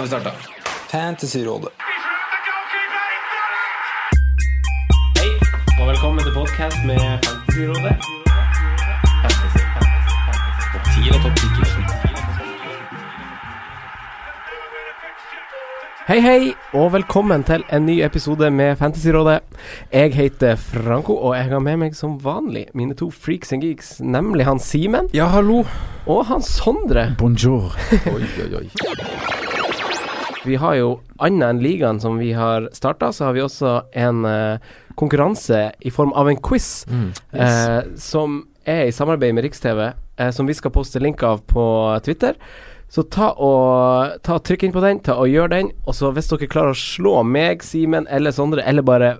Nå har vi starta. Fantasyrådet. Hei, og velkommen til podkast med Fantasyrådet. Fantasy, fantasy, fantasy. Topp 10 og topp 10 Hei, hei, og velkommen til en ny episode med Fantasyrådet. Jeg heter Franco, og jeg har med meg som vanlig mine to freaks and geeks, nemlig han Simen Ja, hallo. og han Sondre. Bonjour. Oi, oi, oi. Vi har jo annet enn ligaen som vi har starta, så har vi også en uh, konkurranse i form av en quiz, eh, som er i samarbeid med Riks-TV, uh, som vi skal poste link av på Twitter. Så ta og, ta og trykk inn på den, ta og gjør den. Og så hvis dere klarer å slå meg, Simen eller Sondre, eller bare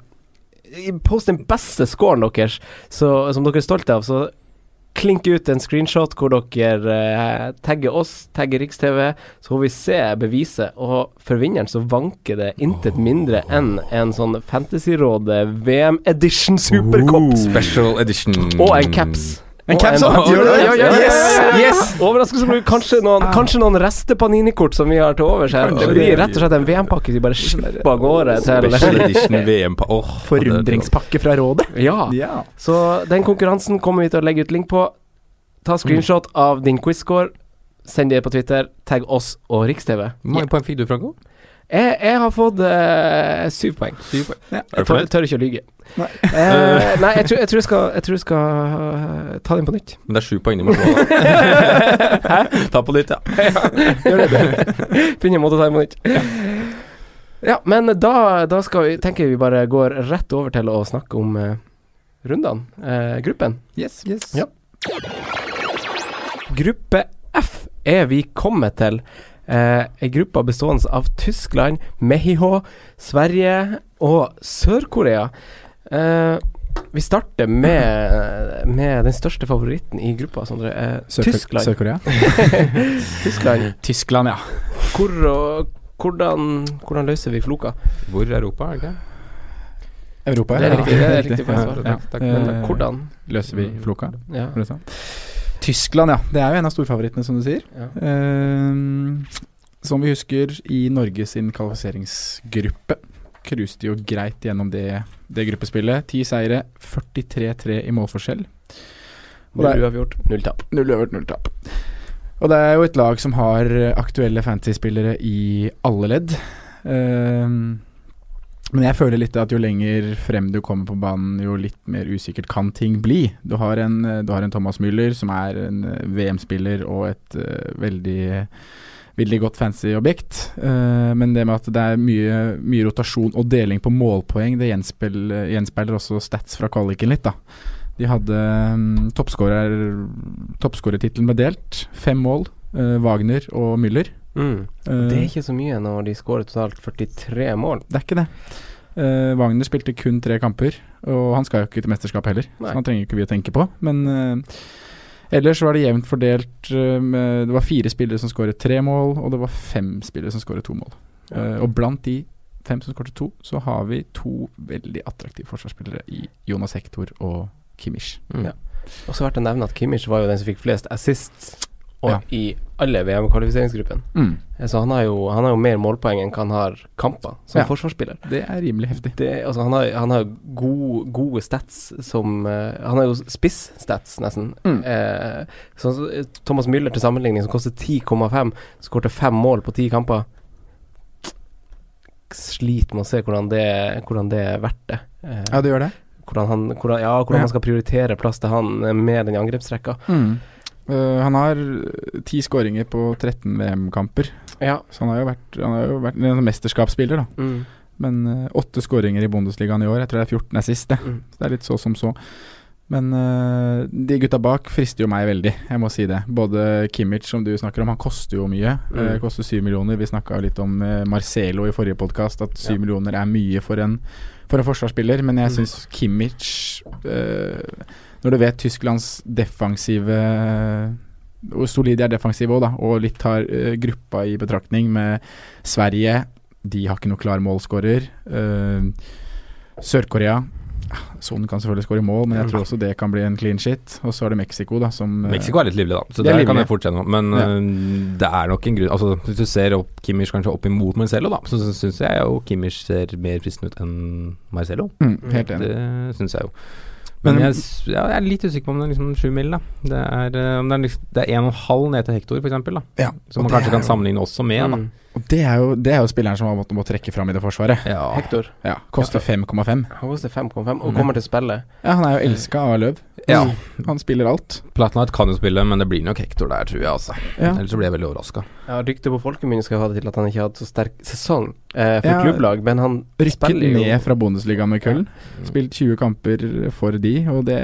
Post den beste scoren deres så, som dere er stolte av, så klink ut en screenshot hvor dere eh, tagger oss, tagger Riks-TV, så får vi se beviset. Og for vinneren så vanker det intet mindre enn en sånn Fantasyrådet VM Edition Supercup. Special edition. Og en caps. En Og caps, en- Gjør det? Yes, yes. Overraskelse blir kanskje noen, kanskje noen reste Panini-kort som vi har til overs her. Det blir rett og slett en VM-pakke vi bare slipper av gårde til. VM på Åh, Forundringspakke fra rådet. Ja. Ja. Så den konkurransen kommer vi til å legge ut link på. Ta screenshot av din quiz-score. Send det på Twitter. Tagg oss og Riks-TV. Hvor mange poeng fikk du, Franco? Jeg, jeg har fått uh, syv poeng. Syv poeng. Ja. Jeg tør, tør ikke å lyge. Nei. uh, nei, jeg tror, jeg tror jeg skal, jeg tror jeg skal uh, ta den på nytt. Men det er sju poeng du må få. Hæ? Ta på nytt, ja. Gjør det. Finne en måte å ta den på nytt. Ja, men da, da skal vi, tenker jeg vi bare går rett over til å snakke om rundene. Eh, gruppen. Yes. yes. Ja. Gruppe F er vi kommet til. Eh, en gruppe bestående av Tyskland, Mexico, Sverige og Sør-Korea. Eh, vi starter med, med den største favoritten i gruppa, Sondre. Eh, Sør- Tyskland. Sør-Korea? Tyskland. Tyskland, ja. Hvor og, hvordan, hvordan løser vi floka? Hvor er Europa, er det ikke? Europa, Det er ja. riktig, det er riktig Ja, Takk, ja. Takk, Men Eh, hvordan? Løser vi floka? Ja. Tyskland, ja. Det er jo en av storfavorittene, som du sier. ja. Ehm, som vi husker, i Norge sin kvalifiseringsgruppe cruiste jo greit gjennom det, det gruppespillet. Ti seire, 43-3 i målforskjell. Og Null uavgjort, null tap. null uavgjort, null tap. Og det er jo et lag som har eh, aktuelle fantasy-spillere i alle ledd. Ehm, men jeg føler litt at jo lenger frem du kommer på banen, jo litt mer usikkert kan ting bli. Du har en, eh, du har en Thomas Müller som er en eh, VM-spiller og et uh, veldig Veldig godt fancy objekt, Uh, men det med at det er mye, mye rotasjon og deling på målpoeng, det gjenspeiler, også stats fra kvaliken litt, da. De hadde um, toppskårertittelen ble delt. Fem mål. uh, Wagner og Müller. Mm. Eh, Det er ikke så mye når de skårer totalt 43 mål. det er ikke det. Uh, Wagner spilte kun tre kamper, og han skal jo ikke til mesterskap heller. Nei. Så han trenger ikke vi å tenke på. Men uh, ellers var det jevnt fordelt. Uh, med, det var fire spillere som skåret tre mål, og det var fem spillere som skåret to mål. Ja. Og blant de fem som skåret to, så har vi to veldig attraktive forsvarsspillere i Jonas Hector og Kimmich. Mm. Ja. Og så verdt å nevne at Kimmich var jo den som fikk flest assists og Ja. i alle VM-kvalifiseringsgruppen. Mm. Så han har, jo, han har jo mer målpoeng enn han har kamper som Ja. forsvarsspiller. Det er rimelig heftig. Det, altså han har, han har gode, gode stats som uh, Han har jo spiss-stats, nesten. Mm. Uh, så, eh, Thomas Müller til sammenligning, som koster 10,5, skårte fem mål på ti kamper. sliter med å se hvordan det, hvordan det er verdt det. Uh, Ja, det gjør det. hvordan han, hvordan, ja, hvordan Ja. man skal prioritere plass til han eh, med den angrepsrekka. Mm. Eh, han har ti skåringer på 13 VM-kamper, Ja. så han har jo vært, han har jo vært en mesterskapsspiller, da. Mm. Men uh, åtte skåringer i Bundesligaen i år. Jeg tror det er 14 assist, det. Mm. Så det er litt så som så. Men uh, de gutta bak frister jo meg veldig, jeg må si det. Både Kimmich, som du snakker om, han koster jo mye. Mm. Uh, koster syv millioner. Vi snakka litt om eh, Marcelo i forrige podkast, at syv Ja. millioner er mye for en, for en forsvarsspiller. Men jeg Mm. syns Kimmich eh, Når du vet Tysklands defensive Hvor solide de er defensive òg, da, og litt tar uh, gruppa i betraktning med Sverige De har ikke noen klar målskårer. Uh, Sør-Korea Sonen kan selvfølgelig skåre mål, men jeg tror også det kan bli en clean shit. Og så er det Mexico, da, som eh, Mexico er litt livlig, da. Så Det der kan jeg fortsette med. Men Ja. det er nok en grunn Altså Hvis du ser opp Kimmich kanskje opp imot Marcello, da, så syns jeg jo Kimmich ser mer fristende ut enn Marcello. mm, Helt enig. Det syns jeg jo. Men, Men- jeg, ja, jeg er litt usikker på om det er liksom sju mil, da. Det er, øh, om det er, liksom, det er en og en halv ned til eksempel, da. Ja, Som man kanskje kan jo- sammenligne også med, da. Mm. Og det er jo, det er jo spilleren som har måttet må trekke fram i det forsvaret. Ja. Hector. Ja, Koster 5,5. Han koster 5,5 og Mm. kommer til spillet. Ja, han er jo elska av Løv. Ja. Han spiller alt. Platnight kan jo spille, men det blir nok Hector der, tror jeg, altså. Ja. Ellers så blir jeg veldig overraska. Ja, Ryktet på folkemunne skal ha det til at han ikke har hatt så sterk sesong eh, for Ja. klubblag, men han Rykket jo ned fra Bundesliga med Köln. Spilt 20 kamper for de, og det,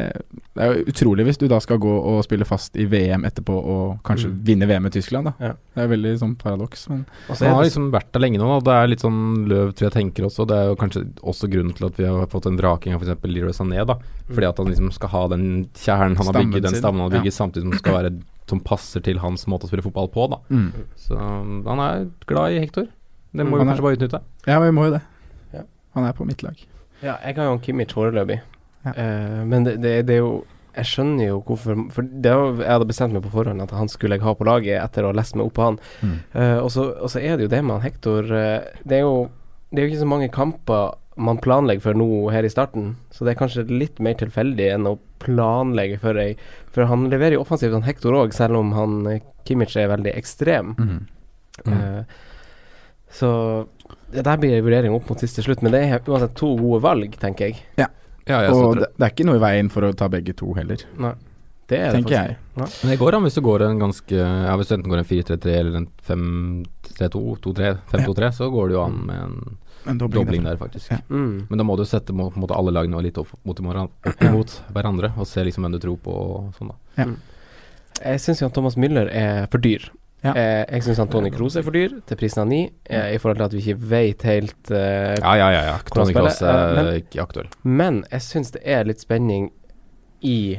det er jo utrolig hvis du da skal gå og spille fast i VM etterpå og kanskje Mm. vinne VM med Tyskland, da. Ja. Det er veldig sånn paradoks, men altså, Han har liksom vært der lenge nå, og det er litt sånn løv, tror jeg tenker også. Det er jo kanskje også grunnen til at vi har fått en vraking av f.eks. Leroy Sané, da. Fordi at han liksom skal ha den kjernen han har bygget, den stammen han har ja. bygget, samtidig som det skal være som passer til hans måte å spille fotball på, da. mm. Så han er glad i Hector. Det må Mm. vi Han er- kanskje bare utnytte. Ja, vi må jo det. Ja. Han er på mitt lag. Ja, jeg har jo en Kimmich foreløpig. Ja. uh, men det, det, det er jo Jeg skjønner jo hvorfor For det var, jeg hadde bestemt meg på forhånd at han skulle jeg ha på laget etter å ha lest meg opp på han. Mm. Uh, og, så, og så er det jo det med han Hector uh, Det er jo Det er jo ikke så mange kamper man planlegger for nå her i starten, så det er kanskje litt mer tilfeldig enn å planlegge for ei For han leverer jo offensivt, han Hector òg, selv om han eh, Kimmich er veldig ekstrem. Mm. Eh, så det der blir en vurdering opp mot siste slutt, men det er uansett to gode valg, tenker jeg. Ja, jeg Og det, det er ikke noe i veien for å ta begge to heller, Nei. Det er det tenker faktisk. jeg. Men det går an hvis du går en ganske Ja, hvis du enten går en 4-3-3 eller en 5-3-2, 2-3, 5-2-3, så går det jo an med en En dobling, dobling der, faktisk. Ja. Mm. Men da må du sette må, på en måte alle lagene litt opp mot, opp mot hverandre, og se liksom hvem du tror på og sånn, da. Jeg syns Thomas Müller er for dyr. Ja. Eh, jeg syns Tony Kroos er for dyr til prisen av ni, eh, i forhold til at vi ikke vet helt eh, Ja, ja, ja. ja. Tony Kroos er eh, men- ikke aktuell. Men jeg syns det er litt spenning i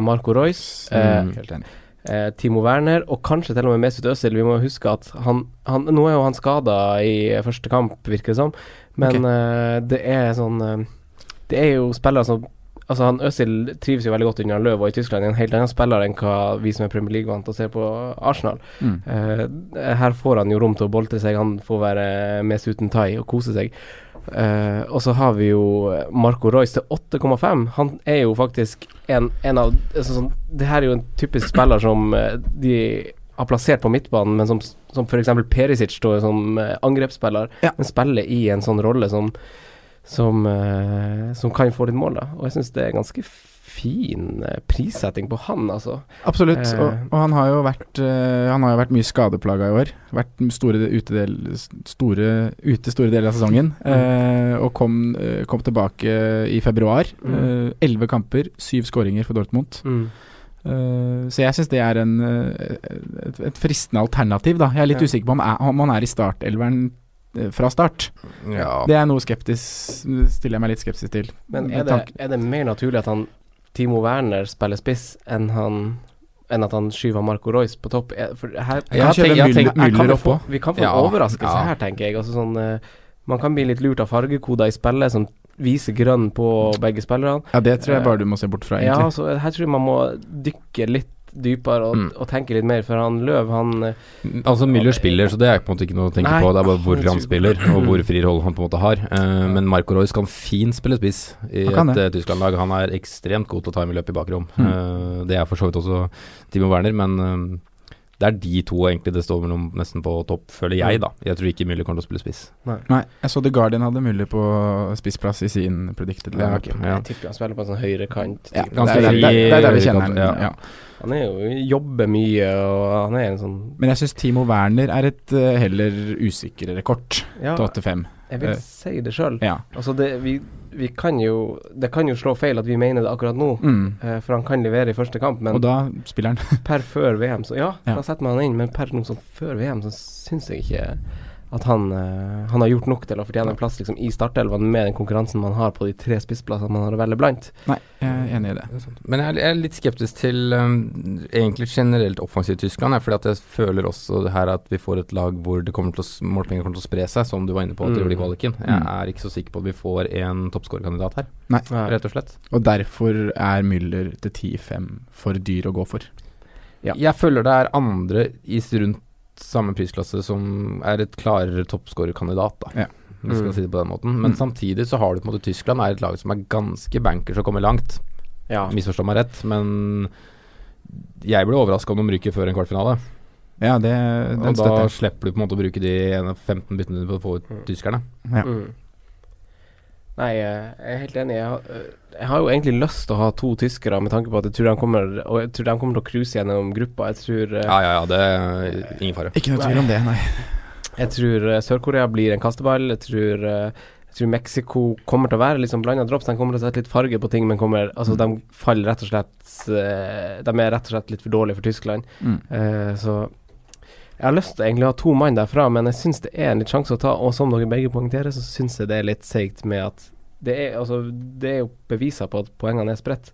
Marco Royce, eh, Mm. Helt enig. eh, Timo Werner og kanskje til og med Mesut Özil. Vi må huske at han, han Nå er jo han skada i første kamp, virker det som, men okay. eh, det er sånn eh, Det er jo spillere som Altså han Øzil trives jo veldig godt under Løv og i Tyskland. Er en helt annen spiller enn hva vi som er Premier League-vant til å se på Arsenal. Mm. Uh, her får han jo rom til å boltre seg, han får være med uten tai og kose seg. Eh, og så har vi jo Marco Royce til 8,5. Han er jo faktisk en, en av altså, sånn, Det her er jo en typisk spiller som eh, de har plassert på midtbanen, men som, som f.eks. Perisic står som eh, angrepsspiller, Ja. men spiller i en sånn rolle som som, uh, som kan få litt mål, da. Og jeg syns det er ganske fin eh, prissetting på han, altså. Absolutt. Eh. Og, og han har jo vært eh, Han har jo vært mye skadeplaga i år. Vært store utedel, store, ute store deler av sesongen. eh, og kom, kom tilbake i februar. Mm. Elleve kamper, syv skåringer for Dortmund. Eh, så jeg syns det er en, et, et fristende alternativ, da. Jeg er litt Ja. usikker på om, er, om han er i startelveren fra start. Ja. Det er noe skeptisk stiller jeg meg litt skeptisk til. Men er det, er det mer naturlig at han Timo Werner spiller spiss enn han enn at han skyver Marco Royce på topp? For her, Jeg tenkt- jeg kan vi få, oppå. vi kan få Ja, overraskelse ja. her, tenker jeg. Altså sånn eh, Man kan bli litt lurt av fargekoder i spillet som viser grønn på begge spillerne. Ja, det tror jeg bare du må se bort fra, Ja, egentlig. så her tror jeg man må dykke litt dypere og, Mm. og tenke litt mer, for han Løv, han eh, Altså Müller spiller, så det er på en måte ikke noe å tenke Nei, på. Det er bare hvor han er spiller, og hvor fri rolle han på en måte har. Uh, men Marco Royce kan fint spille spiss i Han et uh, Tyskland-lag. Han er ekstremt god til å ta i løp i bakrom. Mm. Uh, det er for så vidt også Timo Werner, men det er de to egentlig det står mellom nesten på topp, føler jeg, da. Jeg tror ikke Müller kommer til å spille spiss. Nei, jeg så The Guardian hadde Müller på spissplass i sin predicted Ja, okay. ja. Jeg tipper han spiller på en sånn høyrekant. Ja, type. det, er, det, er, det er der vi kjenner ham. ja. Ja. Han er jo jobber mye, og han er en sånn Men jeg syns Timo Werner er et uh, heller usikrere kort Ja, til 8-5. jeg vil Eh, si det sjøl. Ja. Altså, det, vi, vi kan jo Det kan jo slå feil at vi mener det akkurat nå, Mm. eh, for han kan levere i første kamp, men Og da spiller han. per før VM, så ja, Ja. da setter man han inn, men per noe sånn før VM, så syns jeg ikke at han, uh, han har gjort nok til å fortjene en plass liksom, i startelven med den konkurransen man har på de tre spissplassene man har å velge blant. Nei, jeg er enig i det. Men jeg er, litt skeptisk til um, egentlig generelt offensivt Tyskland. for Fordi at jeg føler også det her at vi får et lag hvor det kommer til å, målpenger kommer til å spre seg, som du var inne på at det Mm. gjorde i kvaliken. Jeg er ikke så sikker på at vi får en toppskårerkandidat her, Nei. rett og slett. Og derfor er Müller til 10-5 for dyr å gå for. Ja. Jeg føler det er andre is rundt samme prisklasse som er et klarere toppskårerkandidat, da. Ja. Hvis vi skal Mm. si det på den måten. Men Mm. samtidig så har du på en måte Tyskland er et lag som er ganske bankers og kommer langt. Ja. Misforstå meg rett, men jeg blir overraska om de ryker før en kvartfinale. Ja, det, Og da slipper du på en måte å bruke de 15 byttene på å få ut Mm. tyskerne. Ja. Mm. Nei, jeg er helt enig. Jeg har, jeg har jo egentlig lyst til å ha to tyskere, med tanke på at jeg tror de kommer Og jeg tror de kommer til å cruise gjennom gruppa. Jeg tror, eh, Ja, ja, ja, det er ingen fare. Ikke noe tvil om det, nei. jeg tror eh, Sør-Korea blir en kasteball. Jeg tror, eh, jeg tror Mexico kommer til å være liksom sånn blanda drops. De kommer til å sette litt farge på ting, men kommer, altså, de faller rett og slett De er rett og slett litt for dårlige for Tyskland. Mm. Uh, så jeg har lyst til egentlig å ha to mann derfra, men jeg syns det er en litt sjanse å ta. Og som dere begge poengterer, så syns jeg det er litt seigt med at det er, altså, det er jo beviser på at poengene er spredt.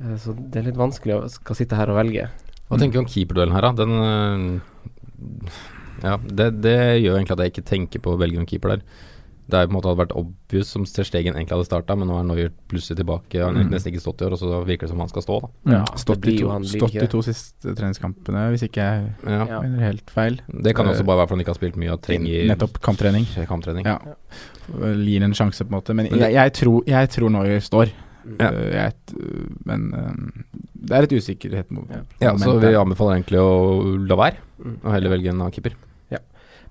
Eh, så det er litt vanskelig å skal sitte her og velge. Hva tenker du om keeperduellen her, da? Den øh, Ja, det, det gjør egentlig at jeg ikke tenker på å velge noen keeper der. Det er på en måte hadde vært obvious om Ter Stegen egentlig hadde starta, men nå er Neuer plutselig tilbake. Han har Mm. nesten ikke stått i år, og så virker det som han skal stå, da. Ja, stått i to, stått i to siste treningskampene, hvis ikke jeg Ja. Mener helt feil. Det kan også bare være fordi han ikke har spilt mye og trenger Nettopp kamptrening. kamptrening. Ja. Gir en sjanse, på en måte. Men jeg, jeg, tror, jeg tror Neuer står. Ja. Uh, jeg, men uh, det er et usikkerhet Ja, så vi anbefaler egentlig å la være, og heller velge en annen keeper.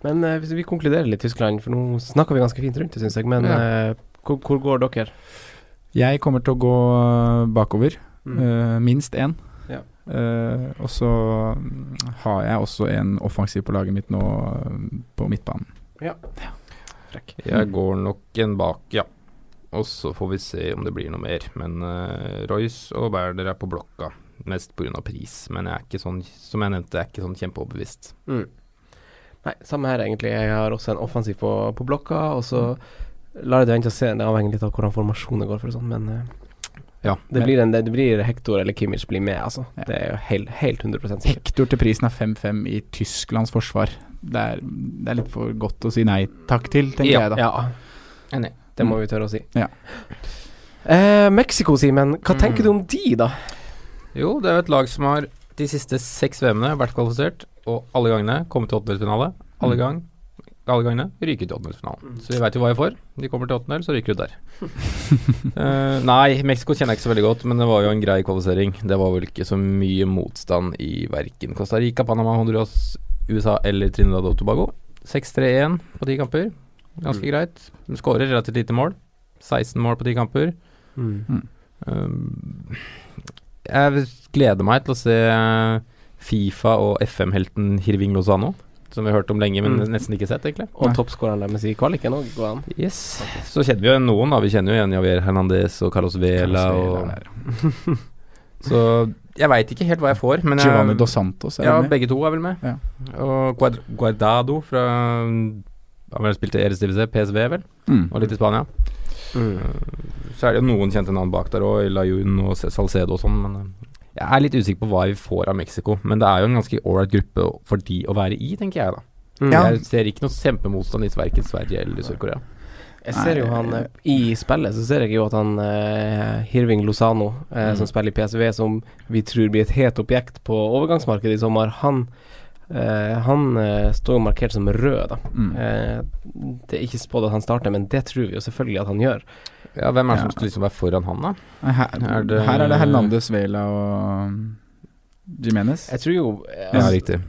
Men eh, hvis vi konkluderer litt Tyskland, for nå snakker vi ganske fint rundt det, syns jeg. Men Ja. eh, hvor, hvor går dere? Jeg kommer til å gå bakover. Mm. Uh, minst én. Ja. Uh, og så mm, har jeg også en offensiv på laget mitt nå uh, på midtbanen. Ja Jeg går nok en bak, ja. Og så får vi se om det blir noe mer. Men uh, Royce og Berder er på blokka, mest pga. pris. Men jeg er ikke sånn, som jeg nevnte, jeg er ikke sånn kjempeoverbevist. Mm. Nei, samme her egentlig. Jeg har også en offensiv på, på blokka, og så lar jeg det vente og se. Det avhenger litt av hvordan formasjonen går, for sånt, men eh, Ja, det, blir en, det blir Hector eller Kimmich blir med, altså. Ja. Det er jo helt, helt 100 sikkert. Hector til prisen er 5-5 i Tysklands forsvar. Det er, det er litt for godt å si nei takk til, tenker Ja, jeg da. Ja, Enig. det må vi tørre å si. Ja. Eh, Mexico, Simen. Hva Mm. tenker du om de, da? Jo, det er jo et lag som har de siste seks VM-ene vært kvalifisert, og alle gangene kommet til åttendelsfinale. Alle, Mm. gang, alle gangene ryket til åttendelsfinalen. Så vi veit jo hva vi får. De kommer til åttendel, så ryker du der. uh, nei, Mexico kjenner jeg ikke så veldig godt, men det var jo en grei kvalifisering. Det var vel ikke så mye motstand i verken Costa Rica, Panama, Honduras, USA eller Trinidad og Tobago. 6-3-1 på ti kamper. Ganske Mm. greit. De skårer relativt lite mål. 16 mål på ti kamper. Mm. Um, jeg gleder meg til å se Fifa og FM-helten Hirving Lozano, som vi har hørt om lenge, men Mm. nesten ikke sett, egentlig. Og toppskåreren deres i kvaliken òg, går an. Yes. Så kjenner vi jo noen, da. Vi kjenner jo igjen Javier Hernandez og Carlos Vela. Carlos Og, så jeg veit ikke helt hva jeg får, men Giovanni Dos Santos er ja, med. begge to er vel med. Ja. Og Guardado fra Han vel spilt i Eres Divise, PSV, vel, Mm. og litt i Spania. Mm. Så er det jo noen kjente navn bak der òg, Layun og Salcedo og sånn, men eh, jeg er litt usikker på hva vi får av Mexico. Men det er jo en ganske ålreit gruppe for de å være i, tenker jeg da. Mm. Ja. Jeg ser ikke noe kjempemotstand i verken Sverige eller Sør-Korea. Jeg ser jo han eh, I spillet så ser jeg jo at han eh, Hirving Lozano, eh, Mm. som spiller i PSV, som vi tror blir et het objekt på overgangsmarkedet i sommer, han eh, Han uh, står jo markert som rød, da. Mm. Uh, det er ikke spådd at han starter, men det tror vi jo selvfølgelig at han gjør. Ja, Hvem er det Ja. som skal liksom være foran han, da? Her, Er det- her er det Hernandez, Vela og Jimenez. Jeg tror jo Ja, riktig.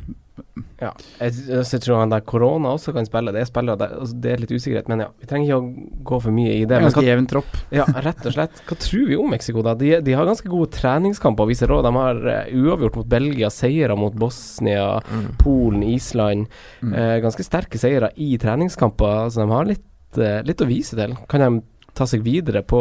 Ja. Jeg, jeg tror han der korona også kan spille. Det er spillere der, altså, Det er litt usikkerhet, men ja. Vi trenger ikke å gå for mye i det. Ganske jevn tropp. ja, rett og slett. Hva tror vi om Mexico, da? De, de har ganske gode treningskamper, viser råd. De har uh, uavgjort mot Belgia, seire mot Bosnia, Polen, Island. Mm. Uh, ganske sterke seire i treningskamper, så de har litt, uh, litt å vise til. Kan de ta seg videre på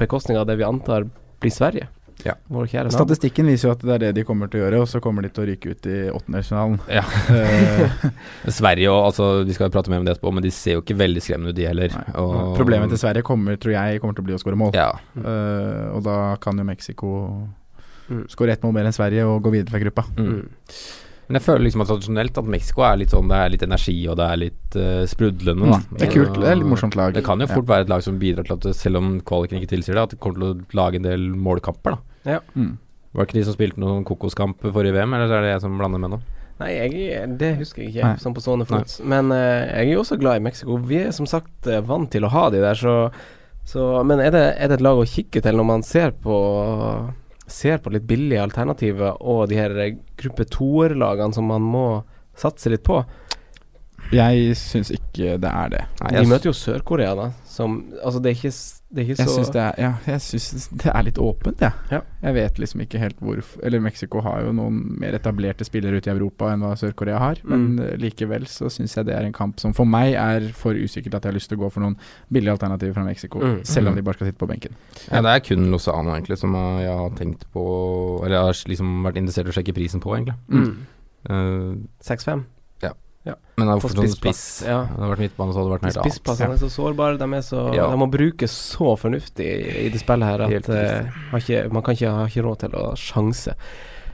bekostning av det vi antar blir Sverige? Ja. Vår kjære. Statistikken viser jo at det er det de kommer til å gjøre, og så kommer de til å ryke ut i åttendedelsfinalen. Ja. Eh, Sverige og altså, Vi skal prate mer om det etterpå, men de ser jo ikke veldig skremmende ut, de heller. Og, Problemet til Sverige kommer, tror jeg, kommer til å bli å skåre mål. Ja. Uh, og da kan jo Mexico Mm. skåre ett mål mer enn Sverige og gå videre fra gruppa. Mm. Men jeg føler liksom at tradisjonelt at Mexico er litt sånn Det er litt energi, og det er litt uh, sprudlende, da. Mm. Det er kult. Det er litt morsomt lag. Det kan jo fort være et lag som bidrar til at selv om kvaliken ikke tilsier det, at det kommer til å lage en del målkamper, da. Mm. Var det ikke de som spilte noen kokoskamp forrige VM, eller er det jeg som blander med nå? Nei, jeg, det husker jeg ikke, Nei. sånn på stående fot. Men uh, jeg er jo også glad i Mexico. Vi er som sagt uh, vant til å ha de der, så, så Men er det, er det et lag å kikke til når man ser på Ser på litt billige alternativer og de her eh, gruppe toer-lagene som man må satse litt på? Jeg syns ikke det er det. Nei, De møter jo Sør-Korea, da. Som Altså, det er ikke, det er ikke Jeg synes det, er- ja, jeg synes det er litt åpent, jeg. Ja. Jeg vet liksom ikke helt hvorfor Eller Mexico har jo noen mer etablerte spillere ute i Europa enn hva Sør-Korea har, men Mm. eh, likevel så syns jeg det er en kamp som for meg er for usikkert at jeg har lyst til å gå for noen billige alternativer fra Mexico, Mm. selv om de bare skal sitte på benken. ja, det er kun Lozano egentlig som eh, jeg har tenkt på Eller jeg har liksom vært interessert i å sjekke prisen på, egentlig. mm. Uh, 6-5. Men det er fortsatt en spiss. ja. Det hadde vært midtbane, så hadde det vært noe helt annet. Spissplassene er så sårbare. De, er så, Ja. de må brukes så fornuftig i, det spillet her at Helt eh, ikke, man kan ikke ha ikke råd til å sjanse.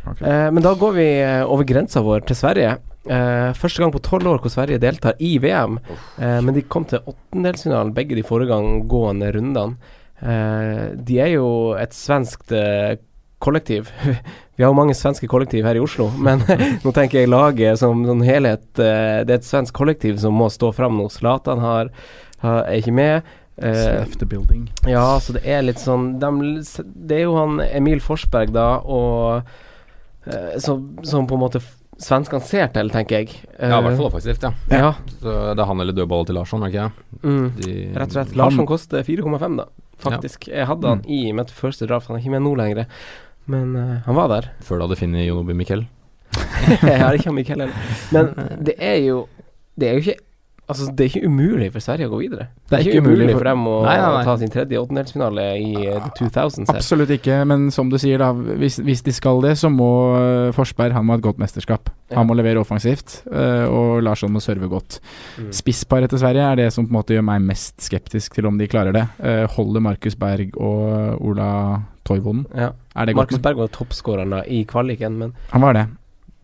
Okay. Uh, men da går vi eh, over grensa vår til Sverige. Uh, første gang på tolv år hvor Sverige deltar i VM. Eh, men de kom til åttendelsfinalen begge de foregående rundene. Eh, de er jo et svenskt kollektiv. Vi har jo mange svenske kollektiv her i Oslo, men nå tenker jeg laget som sånn helhet. eh, det er et svensk kollektiv som må stå fram nå. Zlatan har, har, er ikke med. Eh, ja, så det er litt sånn de, Det er jo han Emil Forsberg, da, og eh, som, som på en måte svenskene ser til, tenker jeg. Ja, i hvert fall offensivt, ja. Ja. Så det er han eller dødballen til Larsson, er ikke det? Mm, De, rett og slett. Larsson koster 4,5, da. Faktisk. Jeg hadde han Mm. i mitt første draft, han er ikke med nå lenger. Men uh, han var der. Før du hadde funnet Jonobi Mikkel. jeg har ikke han Mikkel heller. Men det er jo Det er jo ikke Altså, det er ikke umulig for Sverige å gå videre. Det er ikke umulig for dem å Nei, nei, nei. ta sin tredje åttendelsfinale i uh, the 2000s. her. Absolutt ikke, men som du sier, da hvis, hvis de skal det, så må eh, Forsberg Han må ha et godt mesterskap. Ja. Han må levere offensivt, uh, og Larsson må serve godt. Mm. Spissparet til Sverige er det som på en måte gjør meg mest skeptisk til om de klarer det. Uh, holder Markus Berg og Ola Toivonen? Ja. Er? Markus Berg var toppskåreren i kvaliken, men Han var det.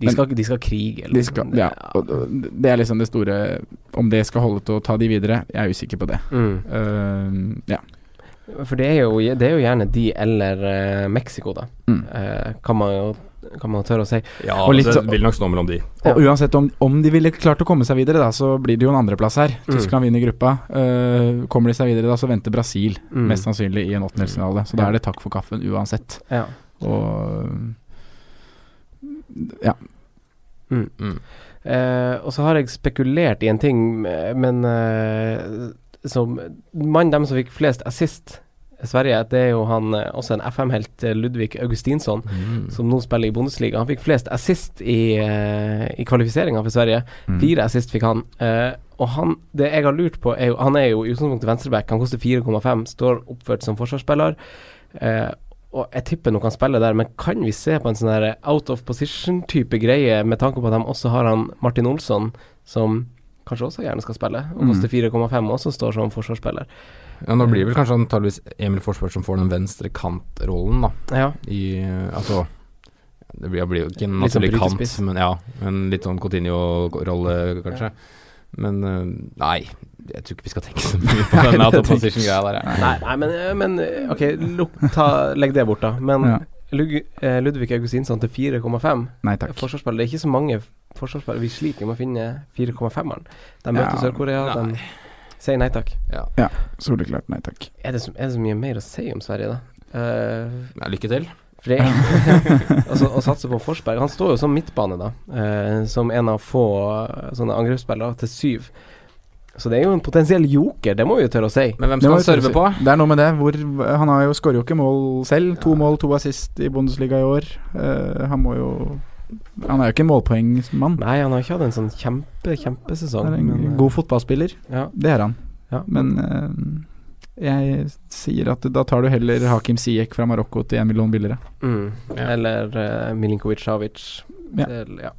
de skal, de skal krige. De skal, ja, det er liksom det store Om det skal holde til å ta de videre, jeg er usikker på det. Mm. Uh, ja. For det er, jo, det er jo gjerne de eller uh, Mexico, da. Mm. Uh, kan man jo kan man tørre å si. Ja, Og litt det vil nok stå mellom de. Og uansett om, om de ville klart å komme seg videre, da, så blir det jo en andreplass her. Mm. Tyskland vinner gruppa. Uh, kommer de seg videre, da, så venter Brasil Mm. mest sannsynlig i en åttendelsfinale. Så da er det takk for kaffen uansett. Ja. Og ja. Mm. Eh, og så har jeg spekulert i en ting, men uh, som Mannen dem som fikk flest assist i Sverige, det er jo han eh, også en FM-helt, Ludvig Augustinsson, Mm. som nå spiller i Bundesliga. Han fikk flest assist i, uh, i kvalifiseringa for Sverige. Mm. Fire assist fikk han. Uh, og han, det jeg har lurt på, er jo Han er jo i utgangspunktet venstreback. Han koster 4,5, står oppført som forsvarsspiller. Eh, og jeg tipper nok han spiller der, men kan vi se på en sånn her out of position-type greie, med tanke på at de også har han Martin Olsson, som kanskje også gjerne skal spille, og Mm. koster 4,5, og også står som forsvarsspiller. Ja, nå blir det vel kanskje antageligvis Emil Forsberg som får den venstre kantrollen, da. Ja. I eh, Altså Det blir, blir jo ikke en Litt sånn naturlig kant, men ja. en litt sånn Cotinio-rolle, kanskje. Men eh, nei, jeg tror ikke vi skal tenke så mye på den out of position-greia der. Nei, nei, men, men ok, luk, ta, legg det bort, da. Men Ja. Eh, Ludvig Augustinsson til 4,5. Nei takk. Forsvarsspillere. Det er ikke så mange forsvarsspillere. Vi sliter med å finne 4-5-eren. De møter Ja, Sør-Korea. De sier nei takk. Soleklart nei takk. Er det, så, er det så mye mer å si om Sverige, da? Uh, Nei, lykke til. Fordi, altså, å satse på Forsberg Han står jo som midtbane, da. Uh, som en av få eh, sånne angrepsspillere til syv. Så det er jo en potensiell joker, det må vi jo tørre å si. Men hvem skal han serve på? Det er noe med det. Hvor, han har jo skårer jo ikke mål selv. To mål, to assist i Bundesliga i år. Uh, han må jo Han er jo ikke en målpoengsmann. Nei, han har ikke hatt en sånn kjempe, kjempesesong. Er en men, eh, god fotballspiller. ja, Det er han. ja. Men uh, jeg sier at da tar du heller Hakim Siek fra Marokko til en million billigere. mm. Ja. Eller uh, Milinkovic Savic. Ja. Ja.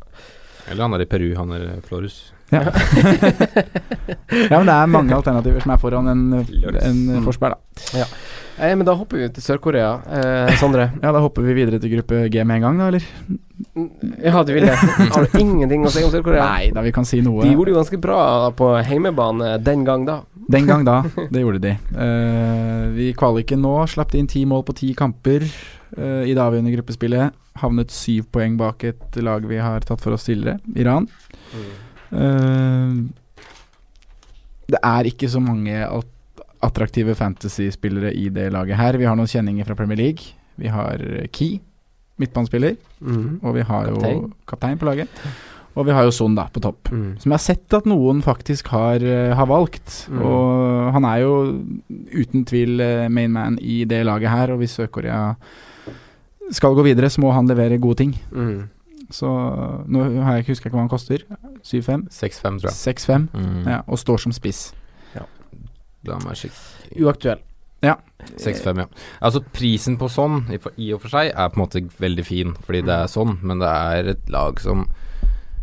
Eller han er i Peru, han er Florus. Ja. ja, men det er mange alternativer som er foran en, en Mm. Forsberg, da. Eh, men da hopper vi til Sør-Korea. Eh, Sondre. Ja, da hopper vi videre til gruppe G med en gang, da, eller? Ja, du vil det? Har du ingenting å si om Sør-Korea? Nei, da vi kan si noe. De gjorde det ganske bra på heimebane den gang da. Den gang da, det gjorde de. Eh, vi kvaliken nå, slapp de inn ti mål på ti kamper eh, i det avgjørende gruppespillet. Havnet syv poeng bak et lag vi har tatt for oss tidligere, Iran. Eh, det er ikke så mange attraktive fantasy-spillere i det laget her. Vi har noen kjenninger fra Premier League. Vi har eh, Key, midtbanespiller, Mm. og vi har Kaptein. jo kaptein på laget. Og vi har jo Son da, på topp. Mm. Som jeg har sett at noen faktisk har, eh, har valgt. Mm. Og han er jo uten tvil eh, main man i det laget her, og hvis Sør-Korea skal gå videre, så må han levere gode ting. Mm. Så nå har jeg ikke husker jeg ikke hva han koster. 7-5? 6-5, tror jeg. 6-5, Mm. ja, og står som spiss. Da må jeg sjekke. Uaktuell. 6-5, ja. Altså Prisen på sånn, i, og for seg, er på en måte veldig fin, fordi det er sånn, men det er et lag som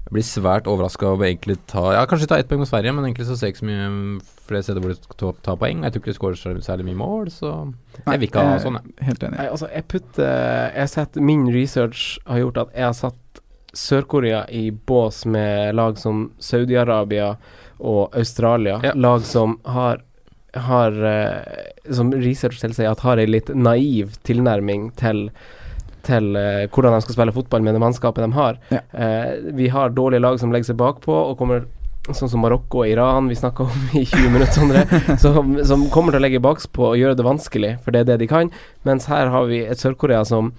jeg blir svært overraska over egentlig ta Ja, kanskje ta ett poeng mot Sverige, men egentlig så ser jeg ikke så mye flere steder hvor de tar ta, ta poeng. Jeg tror ikke de skårer særlig mye mål, så jeg vil ikke ha sånn, jeg. Helt enig. Nei, altså, jeg putter Jeg har sett Min research har gjort at jeg har satt Sør-Korea i bås med lag som Saudi-Arabia og Australia. Ja. Lag som har har eh, Som research tilsier at har ei litt naiv tilnærming til til uh, hvordan de skal spille fotball med det mannskapet de har. Ja. Uh, vi har dårlige lag som legger seg bakpå og kommer Sånn som Marokko og Iran vi snakka om i 20 minutter, Sondre. som, som kommer til å legge bakpå og gjøre det vanskelig, for det er det de kan. Mens her har vi et Sør-Korea som,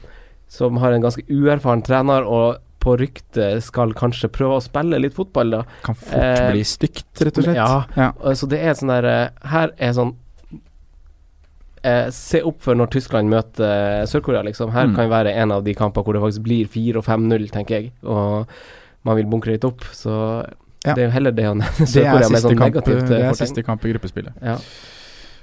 som har en ganske uerfaren trener, og på rykte skal kanskje prøve å spille litt fotball, da. Kan fort Eh, bli stygt, rett og slett. Ja. Ja. Så det er sånn der eh, Her er sånn eh, Se opp for når Tyskland møter eh, Sør-Korea, liksom. Her Mm. kan være en av de kampene hvor det faktisk blir 4 og 5-0, tenker jeg. Og man vil bunkre litt opp, så Ja. det er jo heller det å nevne Sør-Korea med sånn negativt det eh, er siste kamp i gruppespillet. Ja.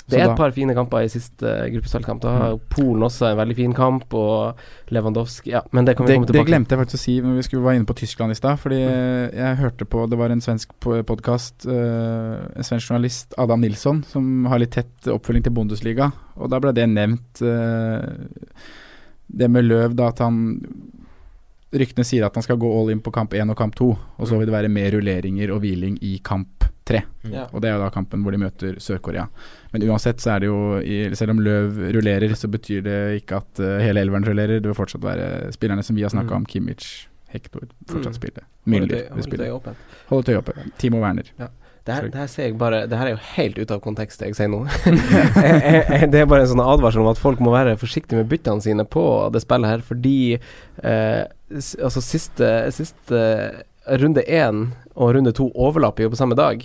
Det er et par fine kamper i siste uh, gruppespillkamp. Da har Polen også en veldig fin kamp, og Lewandowski Ja, men det kan vi Det, komme tilbake til. glemte jeg faktisk å si når vi skulle være inne på Tyskland i stad. Fordi eh, jeg hørte på Det var en svensk podkast, en svensk journalist, Adam Nilsson, som har litt tett oppfølging til Bundesliga. Og da ble det nevnt eh, Det med Løv, da at han Ryktene sier at han skal gå all in på kamp 1 og kamp 2, og så vil det være mer rulleringer og hviling i kamp 3. Ja. Og det er jo da kampen hvor de møter Sør-Korea. Men uansett så er det jo i, Selv om Løv rullerer, så betyr det ikke at eh, hele elveren rullerer. Det vil fortsatt være spillerne som vi har snakka Mm. om, Kimmich, Hector, fortsatt Mm. spille. Holde Müller vil spille. åpent. Holde tøyet oppe. Timo Werner. Det her, det her ser jeg bare Det her er jo helt ute av kontekst, det jeg sier nå. Det er bare en sånn advarsel om at folk må være forsiktige med byttene sine på det spillet her, fordi eh, altså siste, siste runde én og runde to overlapper jo på samme dag.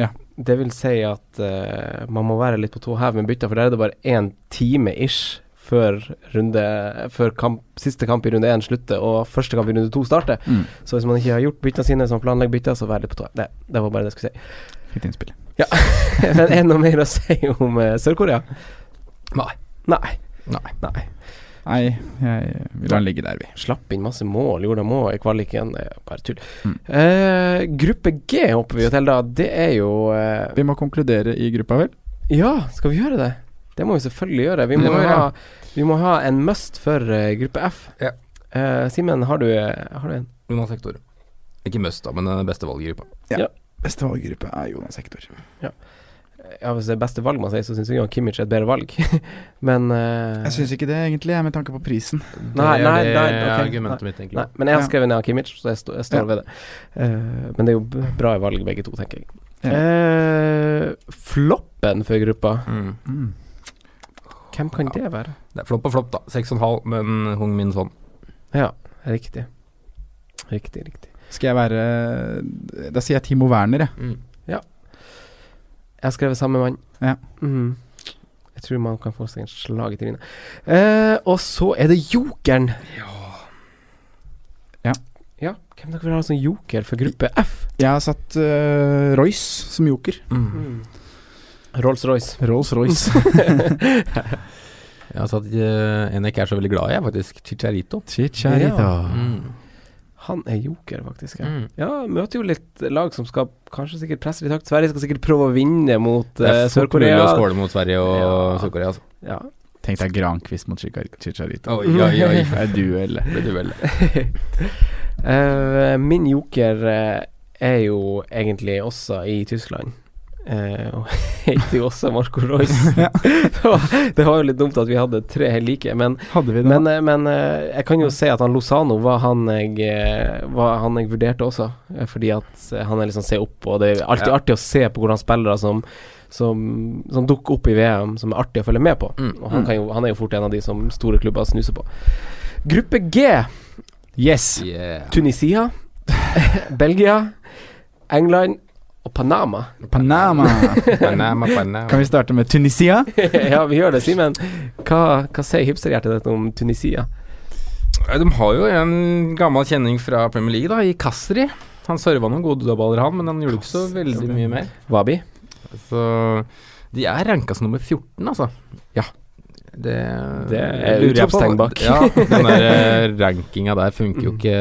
Ja. Det vil si at uh, man må være litt på tå hev med bytta, for der er det bare én time ish før, runde, før kamp, siste kamp i runde én slutter og første kamp i runde to starter. Mm. Så hvis man ikke har gjort bytta sine, man planlegger bytta, så vær litt på tå. Det, det var bare det jeg skulle si. Fint innspill. Ja. Men er det noe mer å si om uh, Sør-Korea? Nei. Nei. Nei. Nei. Nei, jeg vil la den ligge der, vi. Slapp inn masse mål, gjorde de òg i kvaliken. Det er bare tull. Mm. Eh, gruppe G hopper vi jo til, da. Det er jo eh, Vi må konkludere i gruppa, vel? Ja, skal vi gjøre det? Det må vi selvfølgelig gjøre. Vi må, må ja. ha, vi må ha en must for uh, gruppe F. Ja. Eh, Simen, har, du, har du en? Jonas Hektor. Ikke must, da, men den beste valggruppa. Ja. ja. Beste valggruppe er Jonas Hektor. Ja, Hvis det er beste valg man sier, så syns jeg Kimmich er et bedre valg. Men uh, Jeg syns ikke det, egentlig, med tanke på prisen. Nei, nei, er det nei, argumentet mitt, egentlig. Nei, men jeg har skrevet ned Kimmich, så jeg, stå, jeg står Ja. ved det. Uh, men det er jo bra valg, begge to, tenker jeg. Ja. Eh, floppen for gruppa Mm. Mm. Hvem kan det være? Det er flopp og flopp, da. 6,5, men Hung Min sånn. Ja, riktig. Riktig, riktig. Skal jeg være Da sier jeg Timo Werner, jeg. Mm. Jeg har skrevet samme mann. Ja. Mm. Jeg tror man kan få seg en slag i trynet. Eh, og så er det jokeren. Ja. Ja, Hvem dere vil ha som joker for gruppe F? Jeg har satt uh, Royce som joker. Mm. Rolls-Royce. Rolls-Royce. Jeg har satt uh, en jeg ikke er så veldig glad i, faktisk. Chicharito. Chicharito. Ja. Mm. Han er joker, faktisk. Ja. Mm. ja, møter jo litt lag som skal kanskje sikkert presse litt høyt. Sverige skal sikkert prøve å vinne mot Det eh, er fort mulig Sør-Korea. å skåle mot Sverige og Ja. Sør-Korea. Altså. Ja. Tenk deg Grankvist mot Chichar- Chicharito. Oi, oi, oi. Det er duell. Det er duell. Eh, min joker eh, er jo egentlig også i Tyskland. Eh, og heter jo også Marco Royce. det var jo litt dumt at vi hadde tre helt like, men, Hadde vi det? men, eh, men eh, jeg kan jo si at han Lozano var han jeg, eh, var han jeg vurderte også, fordi at han er liksom se opp, og det er alltid Ja. artig å se på hvordan spillere som som, som dukker opp i VM, som er artig å følge med på. Mm. Og han, kan jo, han er jo fort en av de som store klubber snuser på. Gruppe G. Yes! Yeah. Tunisia, Belgia, England og Panama. Panama. Panama, Panama. Kan vi starte med Tunisia? ja, vi gjør det. Simen, hva, hva sier hipsterhjertet ditt om Tunisia? De har jo en gammel kjenning fra Premier League, da, i Kasri. Han serva noen gode dødballer, han, men han gjorde ikke så veldig mye mer. Wabi? Så de er ranka som nummer 14, altså. Ja. Det, Det er utropstegn bak. Ja, den der rankinga der funker jo ikke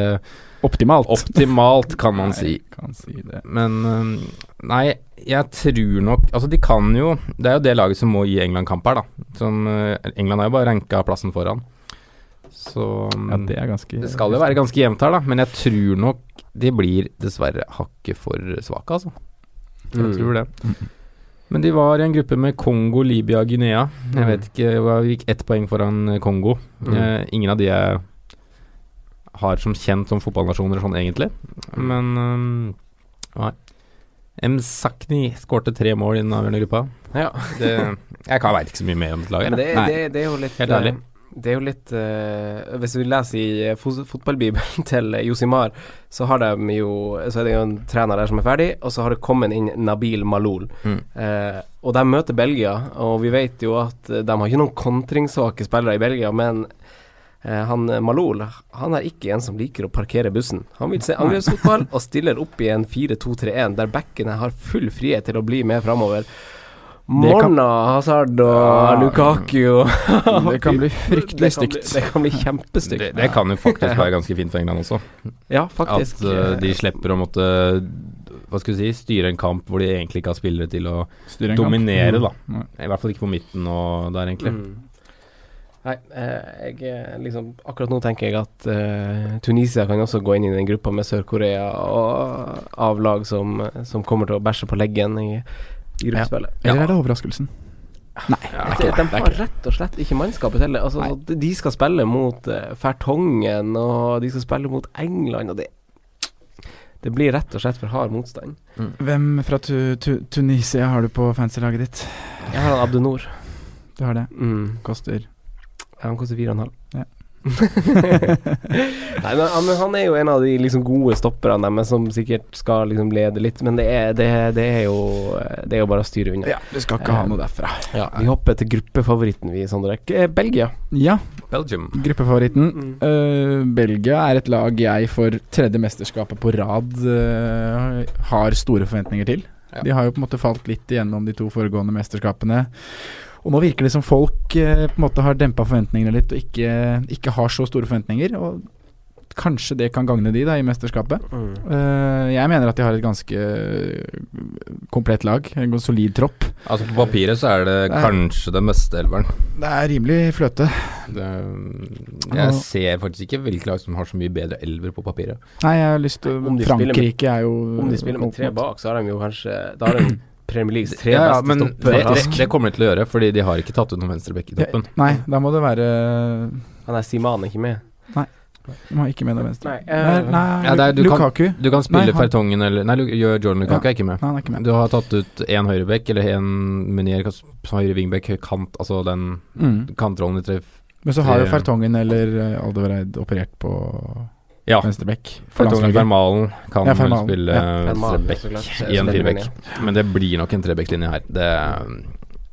Optimalt. optimalt, kan man si. Kan si det. Men øhm, Nei, jeg tror nok Altså, de kan jo Det er jo det laget som må gi England kamp her, da. Som øh, England har jo bare ranka plassen foran. Så Ja, det er ganske det skal jo være ganske jevnt her, da. Men jeg tror nok de blir dessverre hakket for svake, altså. Jeg Mm. tror det. Men de var i en gruppe med Kongo, Libya, Guinea. Jeg Mm. vet ikke, Vi gikk ett poeng foran Kongo. Mm. Eh, ingen av de jeg har som kjent som fotballnasjoner sånn egentlig. Men um, nei. M. Sakni skårte tre mål i den avgjørende gruppa. Ja. Det, jeg kan veit ikke så mye mer om dette laget. Men det, det, det er jo litt Helt ærlig. eh, Det er jo litt uh, Hvis vi leser i fotballbibelen til Josimar, så har de jo Så er det jo en trener der som er ferdig, og så har det kommet inn Nabil Malol. Mm. Uh, og de møter Belgia, og vi vet jo at de har ikke noen kontringssvake spillere i Belgia, men han eh, Malol han er ikke en som liker å parkere bussen. Han vil se angrepsfotball og stiller opp i en 4-2-3-1 der backene har full frihet til å bli med framover. Det Morna, Hazard og Ja. Lukaku og Det kan bli fryktelig Det kan bli- stygt. Det kan bli kjempestygt. Det, det kan jo faktisk være ganske fint for England også. Ja, faktisk. At uh, de slipper å måtte Hva skal vi si styre en kamp hvor de egentlig ikke har spillere til å dominere, kamp. da. I hvert fall ikke på midten og der, egentlig. Mm. Nei, eh, jeg eh, liksom Akkurat nå tenker jeg at uh, Tunisia kan også gå inn i den gruppa med Sør-Korea og av lag som, som kommer til å bæsje på leggen i, i gruppespillet. Eller er det overraskelsen? Nei, det er ikke det. de har rett og slett ikke mannskapet til det. Altså, så de skal spille mot uh, Fertongen, og de skal spille mot England, og det Det blir rett og slett for hard motstand. Hvem fra tu, tu, Tunisia har du på fancy-laget ditt? Jeg har han Abdenor. Du har det. Mm. Koster Ja, han koster fire og en halv. Ja. Nei, men, han- men han er jo en av de liksom gode stopperne deres som sikkert skal liksom lede litt, men det er, det, det er jo Det er jo bare å styre unna. Ja, du skal ikke ha noe derfra. Ja, vi hopper til gruppefavoritten, vi, Sondre. Eh, Belgia. Ja, Belgium. gruppefavoritten. Mm. Uh, Belgia er et lag jeg for tredje mesterskapet på rad uh, har store forventninger til. Ja. De har jo på en måte falt litt igjennom de to foregående mesterskapene. Og nå virker det som folk eh, på en måte har dempa forventningene litt og ikke, ikke har så store forventninger. Og kanskje det kan gagne de da i mesterskapet. Mm. Eh, jeg mener at de har et ganske komplett lag. En solid tropp. Altså På papiret så er det Nei. kanskje den beste elveren. Det er rimelig fløte. Det, jeg ser faktisk ikke hvilke lag som har så mye bedre elver på papiret. Nei, jeg har lyst til Frankrike med- er jo Om de spiller med tre bak, så har de jo kanskje Da har de Premier Leagues tre Ja, ja, beste men det, det, det kommer de til å gjøre, fordi de har ikke tatt ut noen venstrebekk i toppen. Nei, da må det være Han er ikke med. Nei. De har ikke med noen venstre. Nei, uh, nei, Ja, det er- du kan- Lukaku. Du kan spille Nei, Fertongen eller Nei, Jordan Lukaku Ja. er ikke med. Nei, han er ikke med. Du har tatt ut én høyrebekk eller en Menier høyre wingback, kant, altså den Mm. kantrollen de treffer. Men så har jo Fertongen eller uh, Aldevereid operert på Ja. venstreback. for landslaget. Vermalen kan Ja, Fermalen. Spille Ja. Klart. i en firebekk. Men det blir nok en trebekklinje her. Det,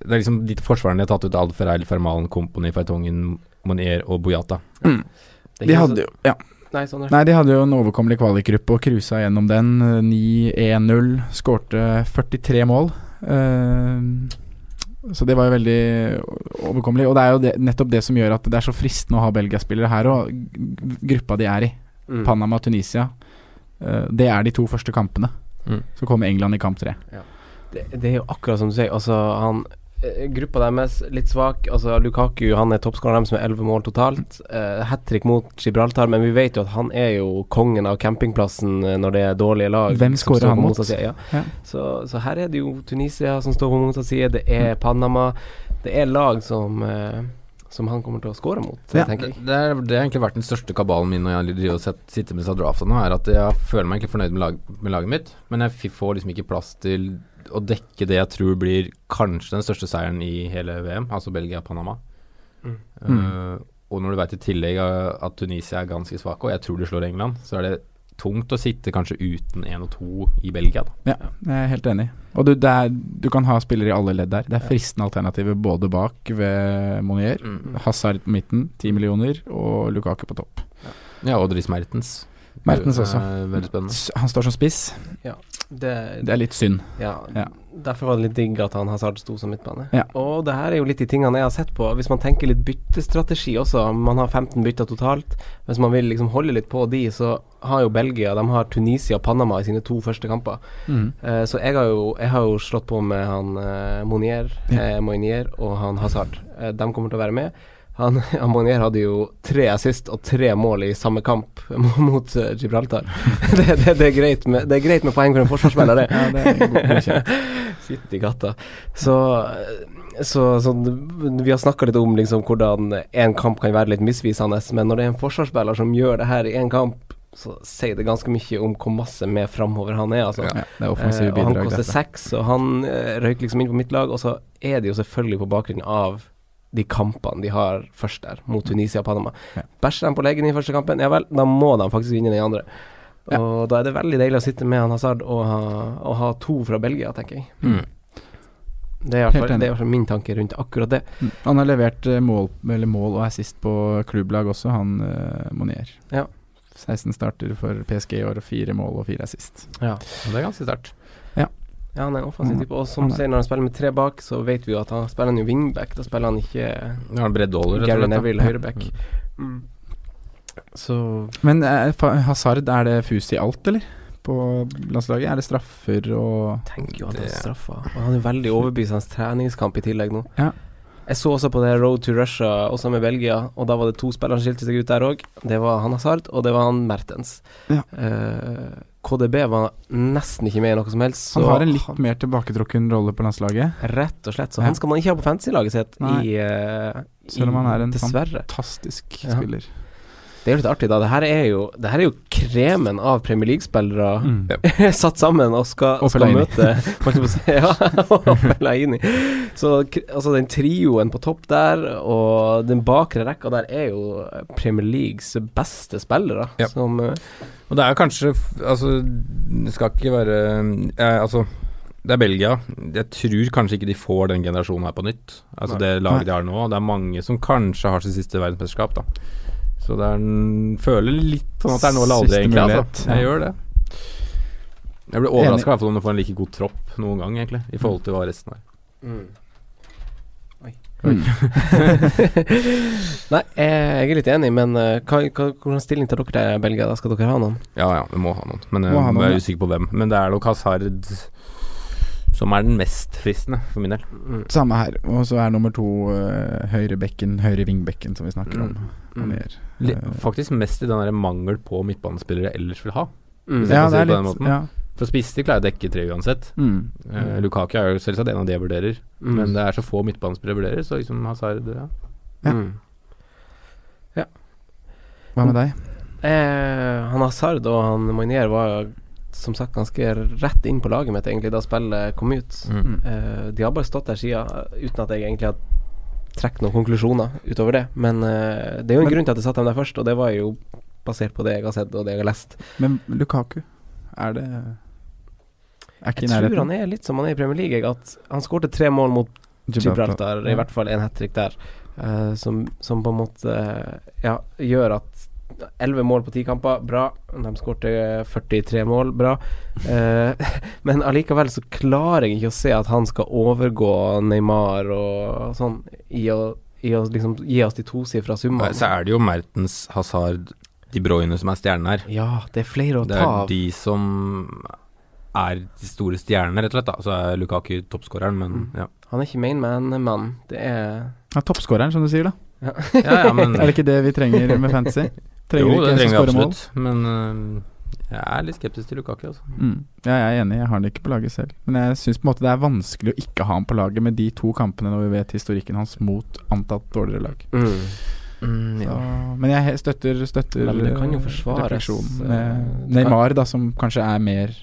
det er liksom de forsvarerne de har tatt ut Alfereil, Fermalen, Komponi, Fertongen, Monier og Bojata. Mm. De hadde jo ja. Nei, sånn. Nei, de hadde jo en overkommelig kvalikgruppe og cruisa gjennom den. eh, 9-1-0. Skårte 43 mål. Uh, så det var jo veldig overkommelig. Og det er jo det, nettopp det som gjør at det er så fristende å ha Belgia-spillere her òg. Gruppa de er i, Mm. Panama Tunisia, eh, det er de to første kampene. Mm. Så kommer England i kamp tre. det, det er jo akkurat som du sier. Altså, han eh, Gruppa deres litt svak. Altså, Lukaku han er toppskåreren deres med 11 mål totalt. Uh, Hat trick mot Gibraltar, men vi vet jo at han er jo kongen av campingplassen når det er dårlige lag. Hvem skårer han mot? side, Ja. Ja. Så, så her er det jo Tunisia som står på motsatt side, det er Panama. Det er lag som eh, Som han kommer til å score mot, Ja. tenker Det, jeg. det, er, det har egentlig vært den største kabalen min når jeg driver og sitter med disse draftene, er at jeg føler meg egentlig fornøyd med, lag, med laget mitt, men jeg får liksom ikke plass til å dekke det jeg tror blir kanskje den største seieren i hele VM, altså Belgia-Panama. Mm. Uh, og når du vet i tillegg uh, at Tunisia er ganske svake, og jeg tror de slår England, så er det tungt å sitte kanskje uten én og to i Belgia. Da. Ja, jeg er helt enig. Og du, er, du kan ha spillere i alle ledd der. Det er fristende alternativer både bak ved Monier, Mm. Hazard på midten, 10 millioner, og Lukaku på topp. Ja, og Dries Mertens. Mertens også. er Veldig spennende. Han står som spiss. Det, Det er litt synd. Ja, Ja. derfor var det litt digg at han Hazard sto som midtbane. Ja. Og det her er jo litt de tingene jeg har sett på. Hvis man tenker litt byttestrategi også, man har 15 bytter totalt. Hvis man vil liksom holde litt på de, så har jo Belgia De har Tunisia og Panama i sine to første kamper. Mm. Eh, så jeg har, jo, jeg har jo slått på med han eh, Monier, Ja. eh, Moinier og han Hazard. Eh, de kommer til å være med. Han, han hadde jo tre assist og tre mål i samme kamp mot uh, Gibraltar. det, det, det, er med, det er greit med poeng for en forsvarsspiller, det. Ja, det er god- godkjent. Sitt i gata. Så, så, så vi har snakka litt om liksom hvordan en kamp kan være litt misvisende, men når det er en forsvarsspiller som gjør det her i én kamp, så sier det ganske mye om hvor masse med framover han er, altså. Ja, det er offensive Eh, og han koster seks, og han eh, røyker liksom inn på mitt lag. Og så er det jo selvfølgelig på bakgrunn av de kampene de har først der, mot Tunisia og Panama. Ja. Bæsjer de på leggen i første kampen, ja vel, da må de faktisk vinne den andre. Ja. Og da er det veldig deilig å sitte med han Hazard og ha, og ha to fra Belgia, tenker jeg. Mm. Det er i hvert fall- min tanke rundt akkurat det. Mm. Han har levert eh, mål, eller mål og assist på klubblag også, han uh, Monier. Ja. 16 starter for PSG i år, fire mål og fire assist. Ja. Det er ganske sterkt. Ja, han er en offensiv Mm. type. Og som du er- sier, når han spiller med tre bak, så vet vi jo at han spiller han jo wingback. Da spiller han ikke Ja, han breddeholder, Gary. Neville høyreback. Mm. Så Men eh, Hazard, er det fus i alt, eller? På landslaget? Er det straffer og tenker jo at det er straffa. Og han er veldig overbevist hans treningskamp i tillegg nå. Ja. Jeg så også på det Road to Russia, også med Belgia, og da var det to spillere som skilte seg ut der òg. Det var han Hazard, og det var han Mertens. Ja. Eh, KDB var nesten ikke med i noe som helst. Han har en litt mer tilbaketrukken rolle på landslaget. Rett og slett. Så Ja. han skal man ikke ha på fantasy-laget sitt i, uh, Selv om han er en Dessverre. fantastisk Ja. Det er jo litt artig, da. Det her er jo, det her er jo kremen av Premier League-spillere Mm. satt sammen og skal, Og skal møte Ja, og Fellaini. Så altså den trioen på topp der, og den bakre rekka der, er jo Premier Leagues beste spillere. Ja. Som eh, Og det er kanskje Altså, det skal ikke være eh, Altså, det er Belgia. Jeg tror kanskje ikke de får den generasjonen her på nytt. Altså Nei. det laget de har nå. Det er mange som kanskje har sitt siste verdensmesterskap, da. Så det er en, føler litt sånn at det er nå eller aldri, egentlig. Altså. ja. Jeg gjør det. Jeg blir overraska i hvert fall om du får en like god tropp noen gang, egentlig, i forhold til hva resten har. Oi. Oi. Nei, jeg er litt enig, men eh, hva, hva, hvordan stilling tar dere til Belgia? Da skal dere ha noen? Ja ja, vi må ha noen. Men jeg ha noen, er ja. usikker på hvem. Men det er nok Hazard som er den mest fristende, for min del. Mm. Samme her. Og så er nummer to uh, høyrebekken, høyre vingbekken, som vi snakker om. Mm. Mer. Eh, Faktisk mest i den der mangel på midtbanespillere jeg ellers vil ha. Mm. Ja, det er litt ja. For spisser klarer jeg å dekke tre uansett. Mm. Eh, Lukaku er jo selvsagt en av de jeg vurderer, Mm. men det er så få midtbanespillere jeg vurderer, så liksom Hazard ja. Ja. Mm. Hva med deg? Eh, han Hazard og han Magnier var som sagt ganske rett inn på laget mitt egentlig da spillet kom ut. Mm. Uh, de har bare stått der siden uten at jeg egentlig har trukket noen konklusjoner utover det. Men uh, det er jo en Men- grunn til at jeg satte dem der først, og det var jo basert på det jeg har sett og det jeg har lest. Men Lukaku, er det Er ikke i Jeg tror han er litt som han er i Premier League, jeg, at han skårte tre mål mot Gibraltar, i Ja. hvert fall en hat trick der, uh, som, som på en måte ja, gjør at 11 mål på 10 kamper, bra. De skårte 43 mål, bra. Eh, men allikevel så klarer jeg ikke å se at han skal overgå Neymar og sånn i å, i å liksom gi oss de tosifra summene. Så er det jo Mertens, Hazard, De Bruyne som er stjernene her. Ja, det er flere å ta Det er de som er de store stjernene, rett og slett. da Så er Lukaku toppskåreren, men Mm. ja. Han er ikke mainman-mann. Det er Ja, Toppskåreren, som du sier, da. ja. ja, ja men Er det ikke det vi trenger med fantasy? Trenger Jo, ikke det en som trenger vi skårer mål? absolutt. Men uh, jeg er litt skeptisk til Lukaku, altså. Mm. Ja, jeg er enig, jeg har han ikke på laget selv. Men jeg syns det er vanskelig å ikke ha han på laget med de to kampene når vi vet historikken hans mot antatt dårligere lag. mm. Så, men jeg støtter, støtter Nei, men det kan jo eh, forsvares, eh, Neymar, da, som kanskje er mer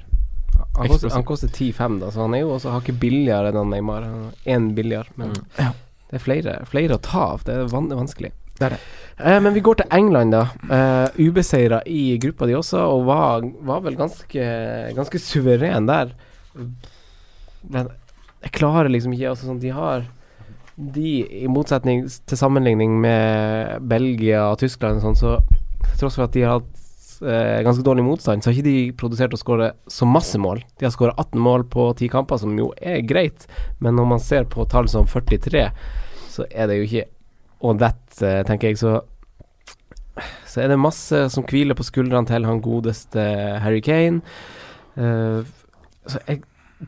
Han koster, Eksplosiv. han koster 10-5, da, så han er jo også hakket billigere enn Neymar. Én billigere, men Mm. Ja. det er flere, flere å ta av. Det er vanskelig. Det er det. Eh, men vi går til England, da. Eh, Ubeseira i gruppa de også, og var, var vel ganske, ganske suveren der. Men jeg klarer liksom ikke altså, sånn, De har De, i motsetning til sammenligning med Belgia og Tyskland og sånn, så til tross for at de har hatt eh, ganske dårlig motstand, så har ikke de produsert å skåret så masse mål. De har skåret 18 mål på 10 kamper, som jo er greit, men når man ser på tall som 43, så er det jo ikke all that, eh, tenker jeg. Så så er det masse som hviler på skuldrene til han godeste Harry Kane. Uh, så jeg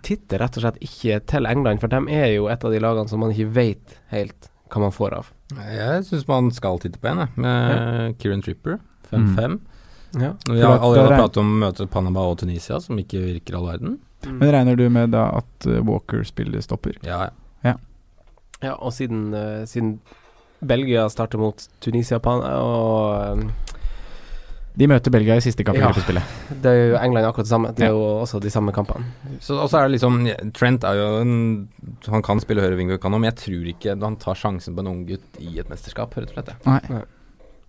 titter rett og slett ikke til England, for de er jo et av de lagene som man ikke vet helt hva man får av. Jeg syns man skal titte på en, jeg, med Kieran Tripper. 5-5. Ja. Når vi har allerede er- pratet om å møte Panama og Tunisia, som ikke virker all verden. Men regner du med da at eh, Walker spiller stopper? Ja, ja. Ja, og siden, uh, siden Belgia starter mot Tunisia og um, De møter Belgia i siste kamp i Ja. gruppespillet. Det er jo England akkurat det samme. Det er Ja. jo også de samme kampene. Så også er det liksom Trent er jo en Han kan spille høyre wingback, han men jeg tror ikke han tar sjansen på en ung gutt i et mesterskap, rett og slett. Nei, Nei.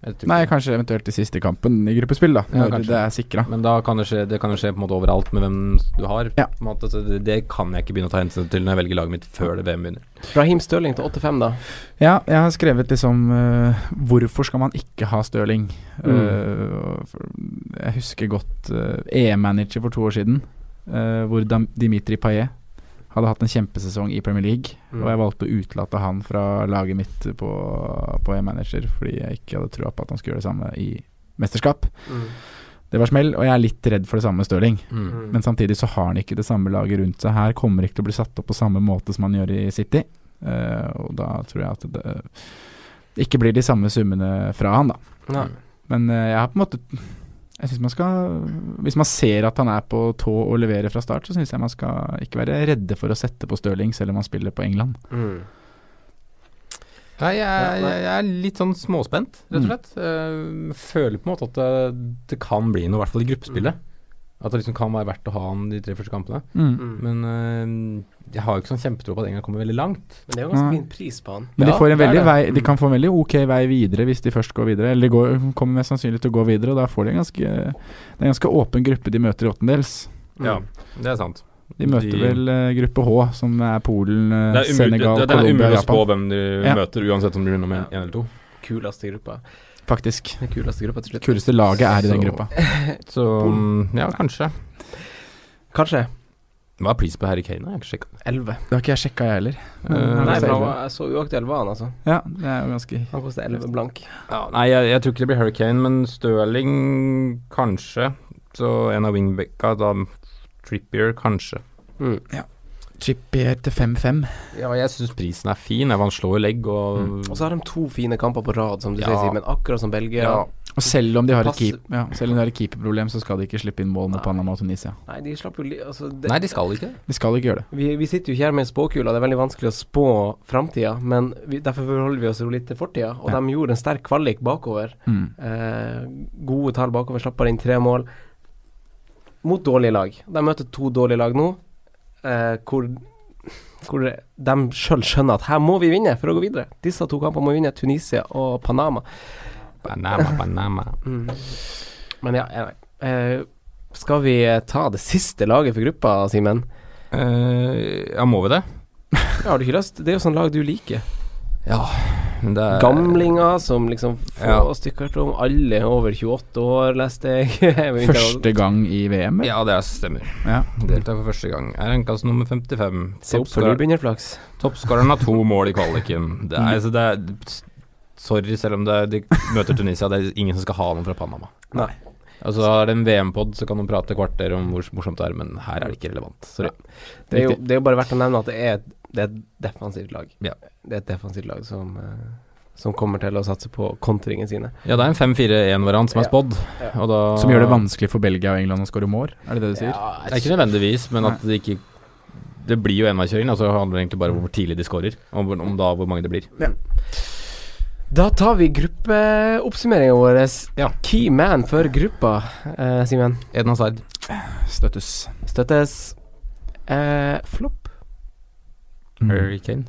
Nei, kanskje eventuelt i siste kampen i gruppespill, da. Ja, Når det er sikra. Men da kan det skje Det kan jo skje på en måte overalt med hvem du har. Ja. På en måte, så det, det kan jeg ikke begynne å ta hensyn til når jeg velger laget mitt før det VM begynner. Raheem Stirling til 8-5, da. Ja, jeg har skrevet liksom uh, Hvorfor skal man ikke ha Stirling? Mm. Uh, jeg husker godt uh, EM-manager for to år siden, eh, hvor Dimitri Payet hadde hatt en kjempesesong i Premier League, Mm. og jeg valgte å utelate han fra laget mitt på, på EM-manager fordi jeg ikke hadde trua på at han skulle gjøre det samme i mesterskap. Det var smell, og jeg er litt redd for det samme med Stirling. Mm. Men samtidig så har han ikke det samme laget rundt seg. Her kommer ikke til å bli satt opp på samme måte som han gjør i City. Uh, og da tror jeg at det ikke blir de samme summene fra han, da. Nei. Men uh, jeg har på en måte Jeg synes man skal Hvis man ser at han er på tå og leverer fra start, så syns jeg man skal ikke være redde for å sette på Stirling, selv om han spiller på England. Mm. Nei, jeg, jeg, jeg er litt sånn småspent, rett og Mm. slett. Mm. føler på en måte at det, det kan bli noe, i hvert fall i gruppespillet. At det liksom kan være verdt å ha han de tre første kampene. Mm. Men eh, jeg har jo ikke sånn kjempetro på at England kommer veldig langt. Men det er jo ganske fin pris på han. Men de, får en det det. vei, de kan få en veldig ok vei videre hvis de først går videre. Eller de går, kommer mest sannsynlig til å gå videre, og da får de en ganske Det er en ganske åpen gruppe de møter i åttendels. Ja, det er sant. De møter vel uh, gruppe H, som er Polen, Senegal, Det Japan det, er Colombia umulig å spå hvem de Ja. møter, uansett om de begynner med én eller to. Kuleste gruppa. Faktisk. Den kuleste gruppa til slutt. Kuleste laget er i den gruppa. Så mm, ja, kanskje. Kanskje. Hva er pris på Harry Kane? Jeg har ikke sjekka. 11. Det har ikke jeg sjekka, jeg heller. Uh, Nei, det for han var, så uaktuell var han, altså. Ja, det er jo ganske Han koster 11 blank. Ja, nei, jeg, jeg tror ikke det blir Harry Kane, men Stirling kanskje. Så en av wingbacka, da Trippier kanskje. Mm. Trippier til 5-5. Ja, jeg syns prisen er fin. Han slår jo legg og Og så har de to fine kamper på rad, som du Ja. sier, Simen. Akkurat som Belgia. Ja. Og selv om de har et, keep, ja, selv om de har et keeperproblem, så skal de ikke slippe inn mål mot Panama og Tunisia. Nei, de slapp jo li altså, det, Nei, de skal ikke. De skal ikke gjøre det. vi, vi sitter jo ikke her med spåkula, det er veldig vanskelig å spå framtida, men vi, derfor forholder vi oss jo litt til fortida. Og Ja. de gjorde en sterk kvalik bakover. Mm. Eh, gode tall bakover, slapp bare inn tre mål. Mot dårlige lag. De møter to dårlige lag nå, eh, hvor, hvor de sjøl skjønner at her må vi vinne for å gå videre. Disse to kampene må vi vinne, Tunisia og Panama. Panama, Panama. Mm. Men ja. Eh, skal vi eh, ta det siste laget for gruppa, Simen? Eh, ja, må vi det? Ja, har du ikke lyst? Det er jo sånn lag du liker. Ja, er Gamlinger som liksom få Ja. stykker tom alle er over 28 år, leste jeg. Første gang i VM? Ja, det er- stemmer. Ja. Deltar for første gang. Er rankas nummer 55. Se opp før du begynner, Flaks. Toppskåreren har to mål i kvaliken. Det er, altså, det er Sorry, selv om det er, de møter Tunisia, det er ingen som skal ha noen fra Panama. Nei. Altså Er det en VM-pod, så kan de prate kvarter om hvor morsomt det er, men her er det ikke relevant. Sorry. Det er, jo, det er jo bare verdt å nevne at det er, et- det er et defensivt lag. Ja. Det er et defensivt lag som, eh, som kommer til å satse på kontringene sine. Ja, det er en 5-4-1-variant som er Ja. spådd. Og da Som gjør det vanskelig for Belgia og England å skåre mål? Er det det du sier? Det er ikke nødvendigvis, men at det ikke Det blir jo enveiskjøring. Altså det handler egentlig bare om hvor tidlig de skårer, om, om da hvor mange det blir. Da tar vi gruppeoppsummeringa vår. Ja. Key man for gruppa, eh, Simen. Edna Sard. Støttes. Støttes. Eh, flopp. Mm. Harry Kane.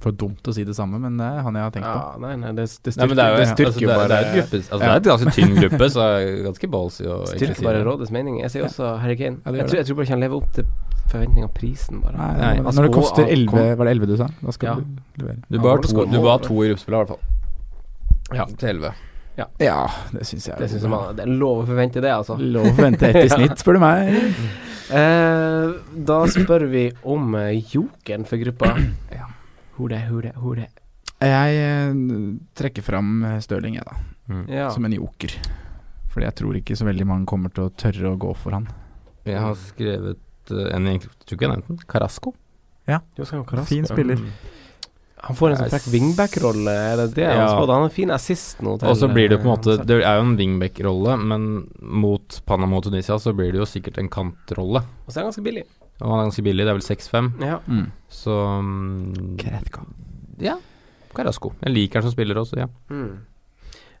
For dumt å si det samme, men det er han jeg har tenkt på. Ja, nei, nei, det, det styrker, nei, det er jo det altså, styrker jo det, bare det er gruppe, altså, det er et ganske tynn gruppe, så er ganske ballsy å Styrker si bare det. rådets mening. Jeg sier også Harry Kane. Ja, jeg, tror, jeg tror bare ikke han lever opp til forventninga av prisen, bare. Nei, Nei, når altså, det koster og- 11 Var det 11 du sa? Da skal Ja. du levere. Du Ja, bør ha to, du to i gruppespillet, i hvert fall. Ja. Til 11. Ja, det syns jeg. Det synes jeg man Det er lov å forvente det, altså. Lov å forvente ett i snitt, spør du meg. Eh, da spør vi om jokeren for gruppa. ja. Hvor det, hvor det, hvor det. Jeg eh, trekker fram eh, Stirling, jeg, da. Mm. Ja. Som en joker. Fordi jeg tror ikke så veldig mange kommer til å tørre å gå for han. Jeg har skrevet uh, en egentlig Tror ikke jeg nevnte den. Carasco. Ja, Carasco. Fin spiller. spiller. Han får en sånn frekk wingback-rolle, er det det? Ja. Han, spådde? han har en fin assist nå. til, Og så blir det på en måte Det er jo en wingback-rolle, men mot Panama og Tunisia så blir det jo sikkert en kantrolle. Og så er han ganske billig. Og han er ganske billig, det er vel 6-5, Ja. Mm. så um, Kretka. Ja. Carasco. Jeg liker han som spiller også, ja. Mm.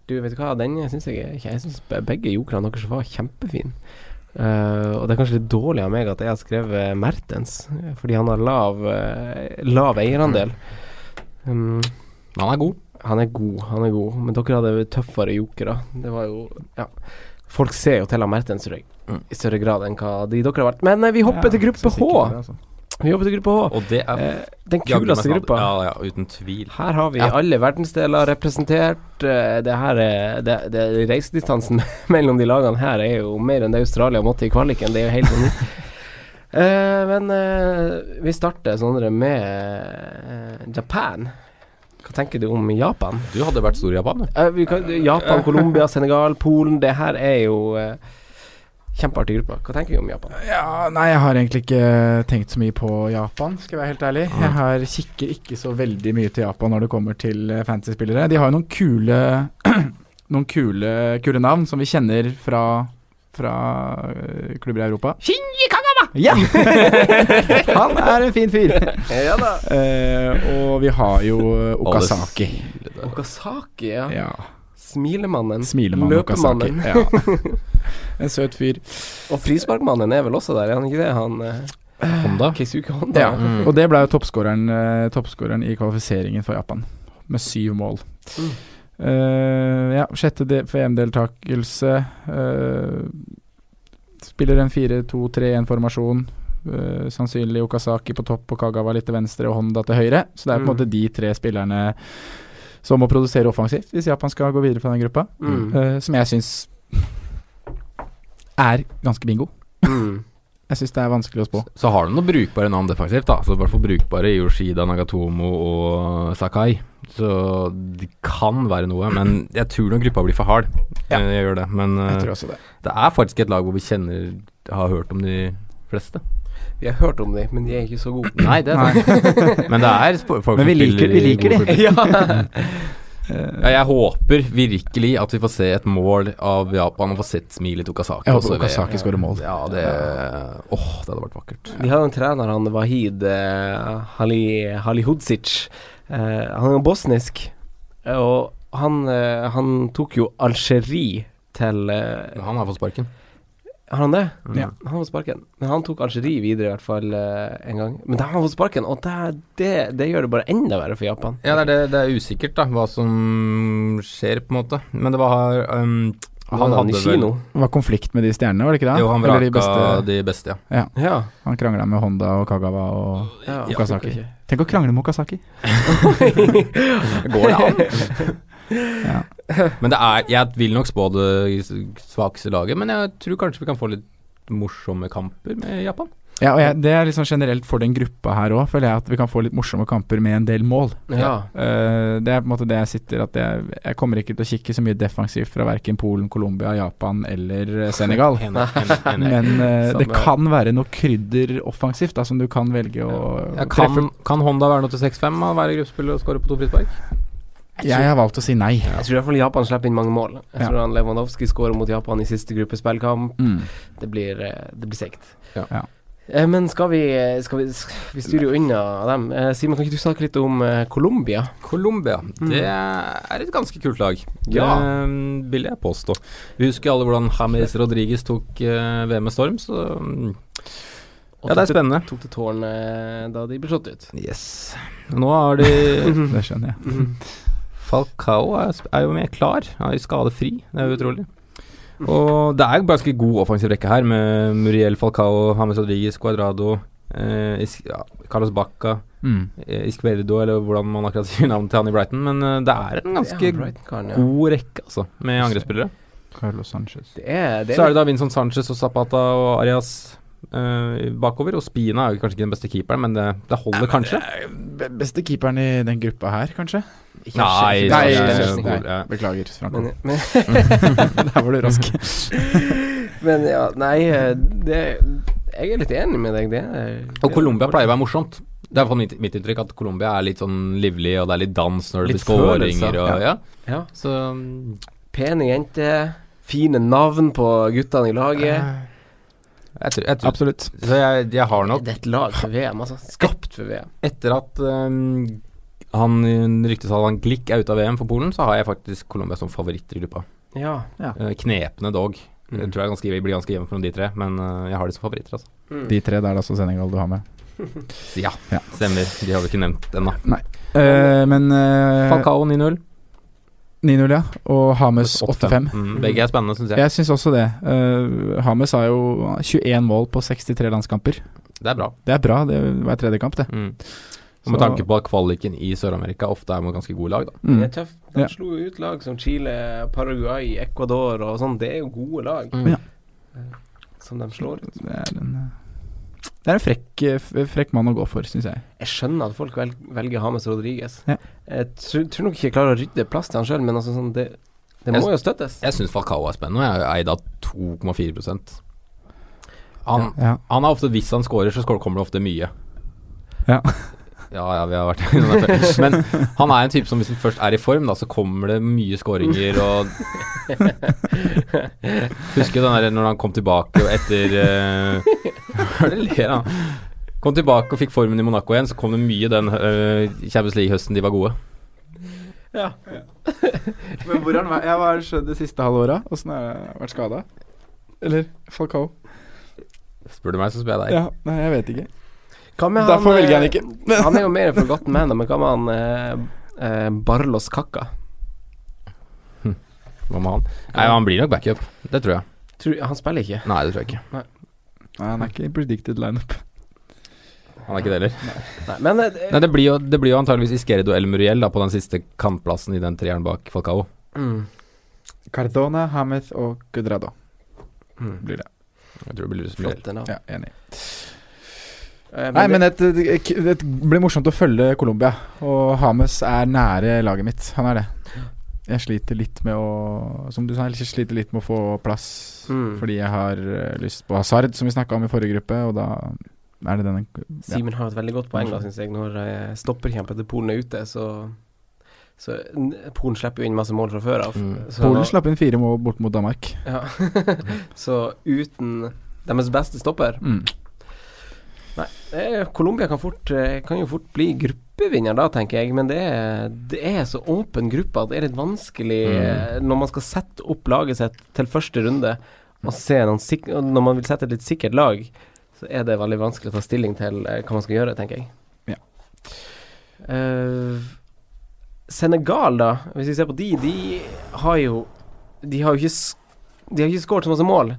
Du, vet du hva, den syns jeg Jeg syns begge jokerne deres var kjempefine. Uh, og det er kanskje litt dårlig av meg at jeg har skrevet Mertens, fordi han har lav, uh, lav eierandel. Um, Men han er god. han er god, han er god, men dere hadde tøffere jokere. Det var jo Ja. Folk ser jo til av Mertens, tror jeg, Mm. i større grad enn hva de dere har vært. Men eh, vi hopper til gruppe H. det, altså. Vi hopper til gruppe H. Og det er Eh, den kuleste gruppa. Ja, ja, uten tvil. Her har vi Ja. alle verdensdeler representert. Eh, Det her er det, det, Reisedistansen mellom de lagene her er jo mer enn det Australia måtte i kvaliken. Det er jo helt sånn Eh, Men eh, vi starter Sondre med eh, Japan. Hva tenker du om Japan? Du hadde vært stor i Japan, du. Eh, vi kan, Japan, Colombia, Senegal, Polen. Det her er jo eh, kjempeartig gruppe. Hva tenker vi om Japan? Ja, nei, jeg har egentlig ikke tenkt så mye på Japan, skal jeg være helt ærlig. Jeg har kikker ikke så veldig mye til Japan når det kommer til eh, fantasy-spillere. De har jo noen kule Noen kule, kule navn som vi kjenner fra, fra eh, klubber i Europa. Shinji Kagama! Ja! Han er en fin fyr. Ja da. Eh, og vi har jo Okasaki. Okasaki, ja. Ja. Smilemannen. Smilemannen Okasaki. Løpemannen. Ja. En søt fyr. Og frisparkmannen er vel også der, er han ikke det? Han eh, Honda. Keisuke Honda. Ja, Mm. og det ble jo toppskåreren eh, toppskåreren i kvalifiseringen for Japan, med syv mål. Mm. Uh, ja, sjette de- VM-deltakelse. Uh, spiller en 4-2-3-1-formasjon. Uh, sannsynlig Okasaki på topp og Kagawa litt til venstre og Honda til høyre. Så det er på en Mm. måte de tre spillerne som å produsere offensivt hvis Japan skal gå videre fra den gruppa. Mm. Uh, som jeg syns er ganske bingo. Mm. Jeg syns det er vanskelig å spå. Så har du noen brukbare navn defensivt, da. Så i hvert fall brukbare Yoshida, Nagatomo og Sakai. Så det kan være noe, men jeg tror nok gruppa blir for hard. Ja. Eh, Jeg gjør det. Men uh, Jeg tror også det. det er faktisk et lag hvor vi kjenner har hørt om de fleste. Vi har hørt om dem, men de er ikke så gode. Nei, det er sant. men det er folk Men vi liker- vi liker de. ja. Ja, jeg håper virkelig at vi får se et mål av Japan og får sett smilet til Okasaki. Jeg håper Okasaki skårer mål. Ja, det Åh, det hadde vært vakkert. De har en trener, han Wahid eh, Hali, Halihudzic. Eh, han er bosnisk, eh, og han, eh, han tok jo Algerie til eh, Han har fått sparken. Har han det? Ja. Han har fått sparken. Men han tok Algerie videre, i hvert fall eh, en gang. Men da har han fått sparken, og det, det, det gjør det bare enda verre for Japan. Ja, det er, det, det er usikkert da hva som skjer, på en måte. Men det var um, Han hadde hadde Nishino. Det var konflikt med de stjernene, var det ikke det? Jo, han vraka de beste de beste, ja. Ja. Ja. Han krangla med Honda og Kagawa og ja Okazaki. ok. Tenk å krangle med Okazaki. Går det an? Men det er Jeg vil nok spå det svakeste laget, men jeg tror kanskje vi kan få litt morsomme kamper med Japan. Ja, og jeg, det er liksom generelt for den gruppa her òg, føler jeg at vi kan få litt morsomme kamper med en del mål. Ja. Uh, det er på en måte det jeg sitter At jeg, jeg kommer ikke til å kikke så mye defensivt fra verken Polen, Colombia, Japan eller eh, Senegal. Enig, enig, enig. Men uh, det kan være noe krydder offensivt da, som du kan velge å Ja, treffe. kan, kan Honda være noe til 6-5 og være gruppespiller og skåre på to frispark? Jeg har valgt å si nei. Jeg tror i hvert fall Japan slipper inn mange mål. Jeg Ja. tror han Lewandowski skårer mot Japan i siste gruppespillkamp. Mm. Det blir, eh, det blir seigt. Ja. Ja. Eh, Men skal vi, skal vi Vi styrer jo unna dem. Simon, Simen, kan ikke du snakke litt om eh, Colombia? Colombia, det er et ganske kult lag. Ja. Det vil jeg påstå. Vi husker alle hvordan James Rodriguez tok eh, VM med storm, så mm, Ja, det er spennende. Tok til tårn eh, da de ble slått ut. Yes. Nå har de Det skjønner jeg. Falcao er, er jo mer klar. Han er jo skadefri. Det er jo utrolig. Og det er ganske god offensiv rekke her, med Muriel Falcao, James Rodriguez, Cuadrado, eh, Is ja, Carlos Bacca, Mm. eh, Isquerdo, eller hvordan man akkurat sier navnet til han i Brighton. Men eh, det er en ganske Ja, Brighton-karen, ja. god rekke, altså, med angrepsspillere. Carlos Sanchez. Det er, det Så er er det da Vincent Sanchez og Zapata og Arias eh, bakover. Og Spina er jo kanskje ikke den beste keeperen, men det, det holder kanskje. Be- Beste keeperen i den gruppa her, kanskje? Ikke Nei, Nei, det Nei, nei, beklager, Franco. Men, men, Der var du rask. men ja, nei det, Jeg er litt enig med deg. Det, det Og Colombia pleier å være morsomt. Det er fall mitt, mitt inntrykk at Colombia er litt sånn livlig, og det er litt dans når det Litt blir skåringer og ja. Ja. Så um, Pene jenter, fine navn på guttene i laget. jeg tror, jeg tror Absolutt. Så jeg, jeg har nok Det er et lag for VM, altså. Skapt for VM. Etter at um, han ryktes at han Glikk er ute av VM for Polen, så har jeg faktisk Colombia som favoritter i gruppa. Ja. ja. knepne dog. Mm. Jeg tror jeg ganske, blir ganske jevnt mellom de tre, men eh, jeg har de som favoritter, altså. De tre det er altså Senegal du har med. Ja, Ja. stemmer. De har vi ikke nevnt ennå. Uh, men uh, Falcao 9-0. 9-0, ja. Og Hames 8-5. Mm, begge er spennende, syns jeg. Jeg syns også det. Uh, Hames har jo 21 mål på 63 landskamper. Det er bra. Det er bra, det er hver tredje kamp, det. Mm. Og med Så- tanke på at kvaliken i Sør-Amerika ofte er med ganske gode lag, da. Mm. Det er tøft. De Ja. slo jo ut lag som Chile, Paraguay, Ecuador og sånn. Det er jo gode lag Mm. Ja. som de slår ut. Det er en, eh, det er en frekk, eh, frekk mann å gå for, syns jeg. Jeg skjønner at folk vel, velger James Rodriguez. Ja. Jeg tror, tror nok ikke jeg klarer å rydde plass til han sjøl, men altså sånn, det, det Jeg må jo støttes. Jeg syns Falcao er spennende, og jeg er eid av 2,4 han, Ja. han er ofte, Hvis han scorer, så kommer det ofte mye. Ja. Ja, ja, vi har vært innom det før. Men han er en type som hvis han først er i form, da, så kommer det mye skåringer og Husker du den der når han kom tilbake og etter uh, Hva er det ler av? Kom tilbake og fikk formen i Monaco igjen, så kom det mye den uh, Champions League-høsten de var gode. Ja. Men hvor har han vært? Jeg har skjedd det siste halve året. Åssen har jeg vært skada? Eller Falcao? Spør du meg, så spør jeg deg. Ja, nei, jeg vet ikke. Derfor velger jeg eh, han ikke. han er jo mer forgotten man, men hva med han eh, eh, Barlos Kakka? Hva med han? Nei, Han blir nok backup. Det tror jeg. Tror, han spiller ikke. Nei, det tror jeg ikke. Nei, han er ikke i predicted lineup. Han er ikke det heller. Nei, men eh, Nei, det blir jo, det blir jo antageligvis Iskeredo eller Muriel da, på den siste kantplassen i den treeren bak Falcao. mm, Cardona, Hameth og Gudrado mm. blir det. Jeg tror det blir Flott, navn. Ja, enig. Eh, Nei, men det, det, blir morsomt å følge Colombia, og Hames er nære laget mitt. Han er det. Jeg sliter litt med å Som du sa, jeg sliter litt med å få plass. Mm. Fordi jeg har eh, lyst på Hazard, som vi snakka om i forrige gruppe, og da er det denne ja. Simen har et veldig godt poeng, da, syns jeg. Når stopperkjempen stopperkjempet til Polen er ute, så Så Polen slipper jo inn masse mål fra før av. Mm. Polen slapp inn fire mål bort mot Danmark. Ja. så uten deres beste stopper Mm. Nei, eh, Colombia kan, fort, eh, kan jo fort bli gruppevinner da, tenker jeg. Men det er, det er så åpen gruppe at det er litt vanskelig mm. når man skal sette opp laget sitt til første runde, og se noen når man vil sette et litt sikkert lag, så er det veldig vanskelig å ta stilling til eh, hva man skal gjøre, tenker jeg. Ja. Uh, Senegal, da, hvis vi ser på de, de har jo De har jo ikke de har ikke skåret så masse mål.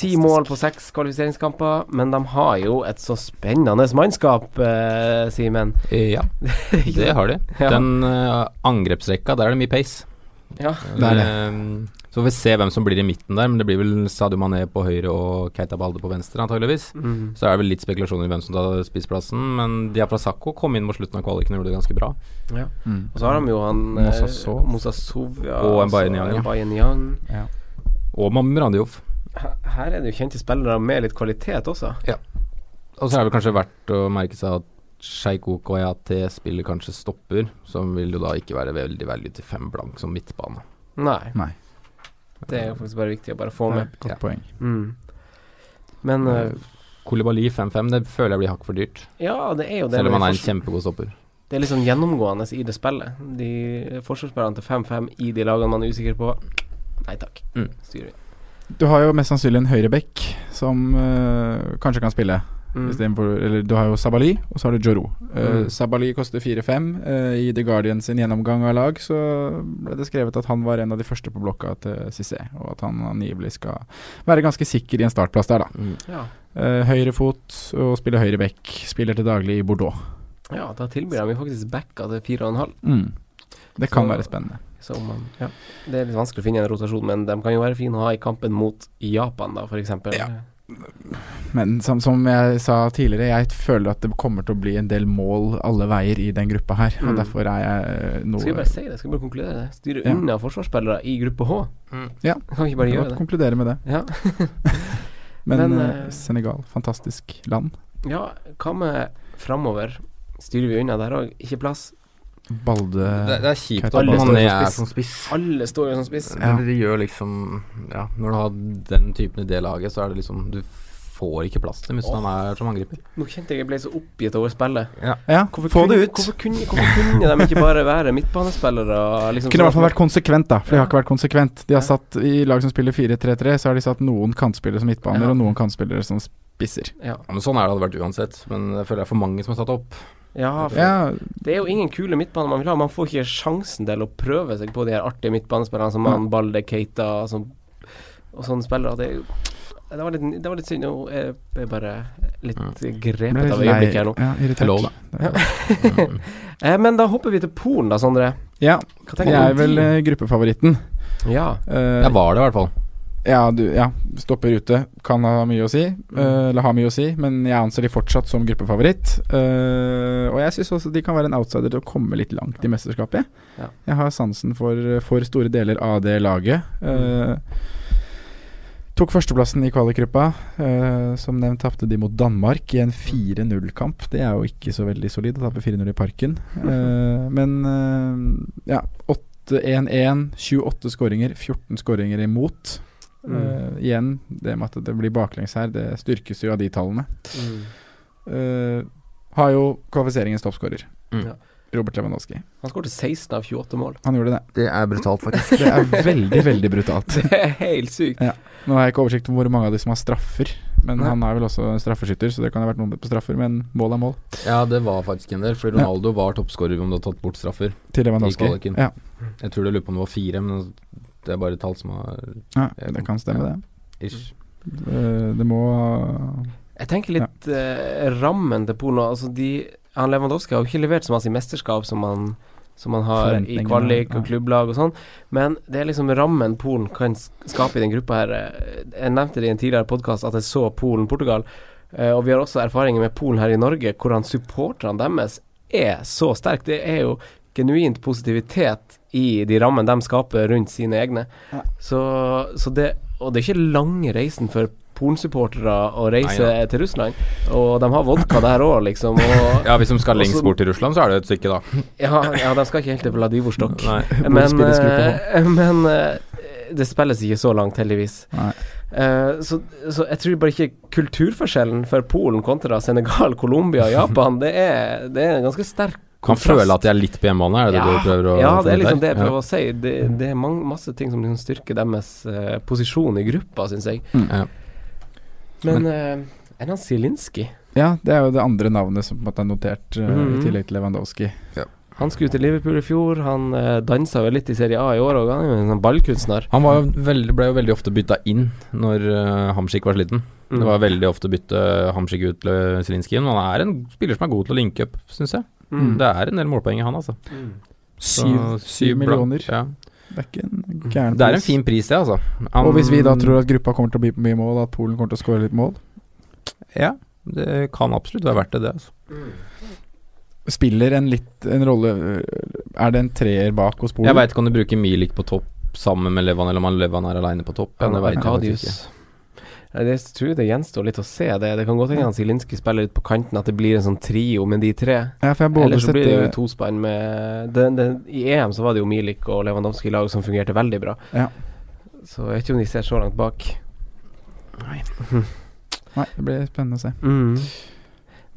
Ti mål på seks kvalifiseringskamper, men de har jo et så spennende mannskap, eh, Simen. Ja, det har de. Ja. Den uh, angrepsrekka, der er det mye pace. Ja. Det er det. Så får vi se hvem som blir i midten der, men det blir vel Sadio Mané på høyre og Keita Balde på venstre, antageligvis. Mm. Så er det vel litt spekulasjoner i hvem som tar spissplassen, men Diafra Sakko kom inn mot slutten av kvaliken og gjorde det ganske bra. ja. Mm. Og så har de jo han Mosasov eh, Sow, ja, Og altså, Mbaye Niang, ja. Og Mamran Diouf. Her er det jo kjente spillere med litt kvalitet også. Ja. Og så er det kanskje verdt å merke seg at Sheiko Koyate spiller kanskje stopper, som vil jo da ikke være veldig veldig til fem blank som midtbane. Nei. Nei. Det er jo faktisk bare viktig å bare få med. godt Ja. poeng. Mm. Men uh, Kolibali 5-5, det føler jeg blir hakk for dyrt. ja, det er jo det. Selv om han er en kjempegod stopper. Det er sånn gjennomgående i det spillet. De forsvarsspillerne til 5-5 i de lagene man er usikker på. Nei takk. Mm. Styrer vi. Du har jo mest sannsynlig en høyreback som uh, kanskje kan spille. Mm. For, Eller du har jo Sabali, og så har du Joro. Uh, Mm. Sabali koster 4-5. Uh, I The Guardian sin gjennomgang av lag så ble det skrevet at han var en av de første på blokka til Cissé, og at han angivelig skal være ganske sikker i en startplass der, da. Mm. Ja. Uh, høyrefot og spiller høyreback. Spiller til daglig i Bordeaux. ja, da tilbyr de faktisk backa til 4,5. Mm. Det kan Så- være spennende. Så man, ja. Det er litt vanskelig å finne en rotasjon, men de kan jo være fine å ha i kampen mot Japan, da, f.eks. Ja. Men som, som jeg sa tidligere, jeg føler at det kommer til å bli en del mål alle veier i den gruppa her. Og Mm. derfor er jeg noe Skal vi bare si det? Skal vi bare konkludere det? Styre Ja. unna forsvarsspillere i gruppe H? Ja. Kan vi ikke bare gjøre det? konkludere med det. Ja. Men, Men, eh, eh, Senegal, fantastisk land. ja, hva med framover? Styrer vi unna der òg? Ikke plass? Balde Det, det er kjipt at står er som spiss. Alle står jo som spiss. Ja. Eller de gjør liksom Ja, når du har den typen i det laget, så er det liksom Du får ikke plass til hvis han er som angriper. Nå kjente jeg jeg ble så oppgitt over spillet. Ja, Hvorfor få kunne, det ut! Hvorfor kunne, hvorfor kunne de ikke bare være midtbanespillere? Liksom Kunne i hvert fall vært konsekvent, da. For de har ikke vært konsekvent. De har Ja. satt I lag som spiller 4-3-3, så har de satt noen kantspillere som midtbaner, Ja. og noen kantspillere som spisser. ja. Ja, men sånn er det hadde vært uansett. Men jeg føler det er for mange som har satt opp. Ja, for Ja, det er jo ingen kule midtbaner man vil ha. Man får ikke sjansen til å prøve seg på de her artige midtbanespillerne som Ja. man Balde, Keita som, og sånne spillere. Det, det, var litt, det var litt synd. Nå er jeg bare litt grepet litt av øyeblikket her nå. Ja, irritert. Det er Ja. Eh, men da hopper vi til Polen da, Sondre. ja, jeg er vel eh, gruppefavoritten. Ja. Uh, Jeg var det, i hvert fall. Ja, du, ja, stopper ute kan ha mye å si. uh, eller ha mye å si, men jeg anser de fortsatt som gruppefavoritt. Uh, og jeg syns også de kan være en outsider til å komme litt langt i mesterskapet. Ja. Jeg har sansen for, for store deler av det laget. Eh, tok førsteplassen i kvalikgruppa. Eh, som nevnt tapte de mot Danmark i en 4-0-kamp. Det er jo ikke så veldig solid å tape 4-0 i Parken. Eh, men eh, ja, 8-1-1, 28 skåringer, 14 skåringer imot. Mm. Uh, igjen, det med at det blir baklengs her, det styrkes jo av de tallene. Mm. Uh, har jo kvalifiseringens toppskårer. Mm. Ja. Robert Lewandowski. Han skåret 16 av 28 mål. Han gjorde det. Det er brutalt, faktisk. Det er veldig, veldig brutalt. Det er helt sykt. Nå har jeg ikke oversikt over hvor mange av de som har straffer, men Nei. han er vel også en straffeskytter, så det kan ha vært noen på straffer, men mål er mål. ja, det var faktisk en del. Fordi Ronaldo var toppskårer om du har tatt bort straffer. Til Lewandowski. Ja, Jeg tror det lurer på om det var fire, men det er bare tall som har ja, det kan stemme, det. ish. Det, det må Jeg tenker litt eh, rammen til Polen. Altså de, han Lewandowski har jo ikke levert så masse i mesterskap som han, som han har i kvalik og klubblag og sånn, men det er liksom rammen Polen kan skape i den gruppa her. Eh, Jeg nevnte det i en tidligere podkast at jeg så Polen-Portugal, eh, og vi har også erfaringer med Polen her i Norge, hvordan supporterne deres er så sterke. Det er jo genuint positivitet i de rammene de skaper rundt sine egne. Ja. Så, så det Og det er ikke lange reisen for Polen-supportere å reise Nei, til Russland. Og de har vodka der òg, liksom. Og, Ja, hvis de skal lengst Også- bort til Russland, så er det et stykke, da. ja, ja, de skal ikke helt til Vladivostok. Nei. Men, eh, men eh, det spilles ikke så langt, heldigvis. Nei. Eh, så, så jeg tror bare ikke kulturforskjellen for Polen kontra Senegal, Colombia og Japan, det er, det er en ganske sterk Kan føle at de er litt på hjemmebane, er det det du prøver å ja, det er liksom det jeg prøver å si. Det, det er mange, masse ting som liksom styrker deres uh, posisjon i gruppa, syns jeg. Mm. Ja. Men uh, er han Zielinski? Ja, det er jo det andre navnet som på en måte er notert, eh, Mhm. i tillegg til Lewandowski. Han skulle til Liverpool i fjor. Han uh, dansa vel litt i Serie A i år òg. Han er jo en sånn ballkunstner. Han var jo veldig, ble jo veldig ofte bytta inn når uh, Hamsik var sliten. Mm. Det var veldig ofte å bytte Hamsik ut til Zielinski. Men han er en spiller som er god til å linke opp, syns jeg. Mm. Det er en del målpoeng i han, altså. Så Syv, syv millioner. Ja. Det er ikke en gæren Det er en fin pris, det, altså. Um, Og hvis vi da tror at gruppa kommer til å bli på mye mål, at Polen kommer til å skåre litt mål Ja, det kan absolutt være verdt det, det. Altså. Spiller en litt en rolle Er det en treer bak hos Polen? Jeg veit ikke om du bruker Milik på topp sammen med Levan, eller om Levan er aleine på topp. Ja, det veit jeg faktisk ikke. Jeg tror det gjenstår litt å se. Det Det kan godt hende Zielinski spiller litt på kanten, at det blir en sånn trio med de tre. Ja, Eller så blir det jo tospann med det, det, I EM så var det jo Milik og Lewandowski i lag som fungerte veldig bra. Ja. Så jeg vet ikke om de ser så langt bak. Nei, det blir spennende å se. Mm.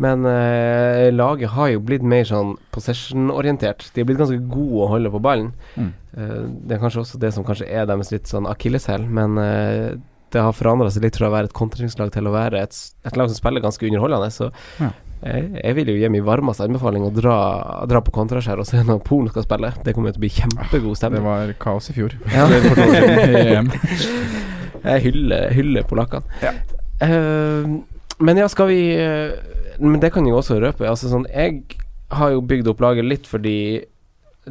Men eh, laget har jo blitt mer sånn possession-orientert. De har blitt ganske gode å holde på ballen. Mm. Eh, det er kanskje også det som kanskje er deres litt sånn akilleshæl, men eh, det har forandra seg litt fra å være et kontringslag til å være et, et lag som spiller ganske underholdende. Så Ja. jeg, jeg vil jo gi min varmeste anbefaling å dra, dra på kontraskjær og se når Polen skal spille. Det kommer jo til å bli kjempegod Det var kaos i fjor. Ja. Jeg hyller, hyller polakkene. Ja. Uh, men ja, skal vi uh, Men det kan jeg jo også røpe. Altså sånn Jeg har jo bygd opp laget litt fordi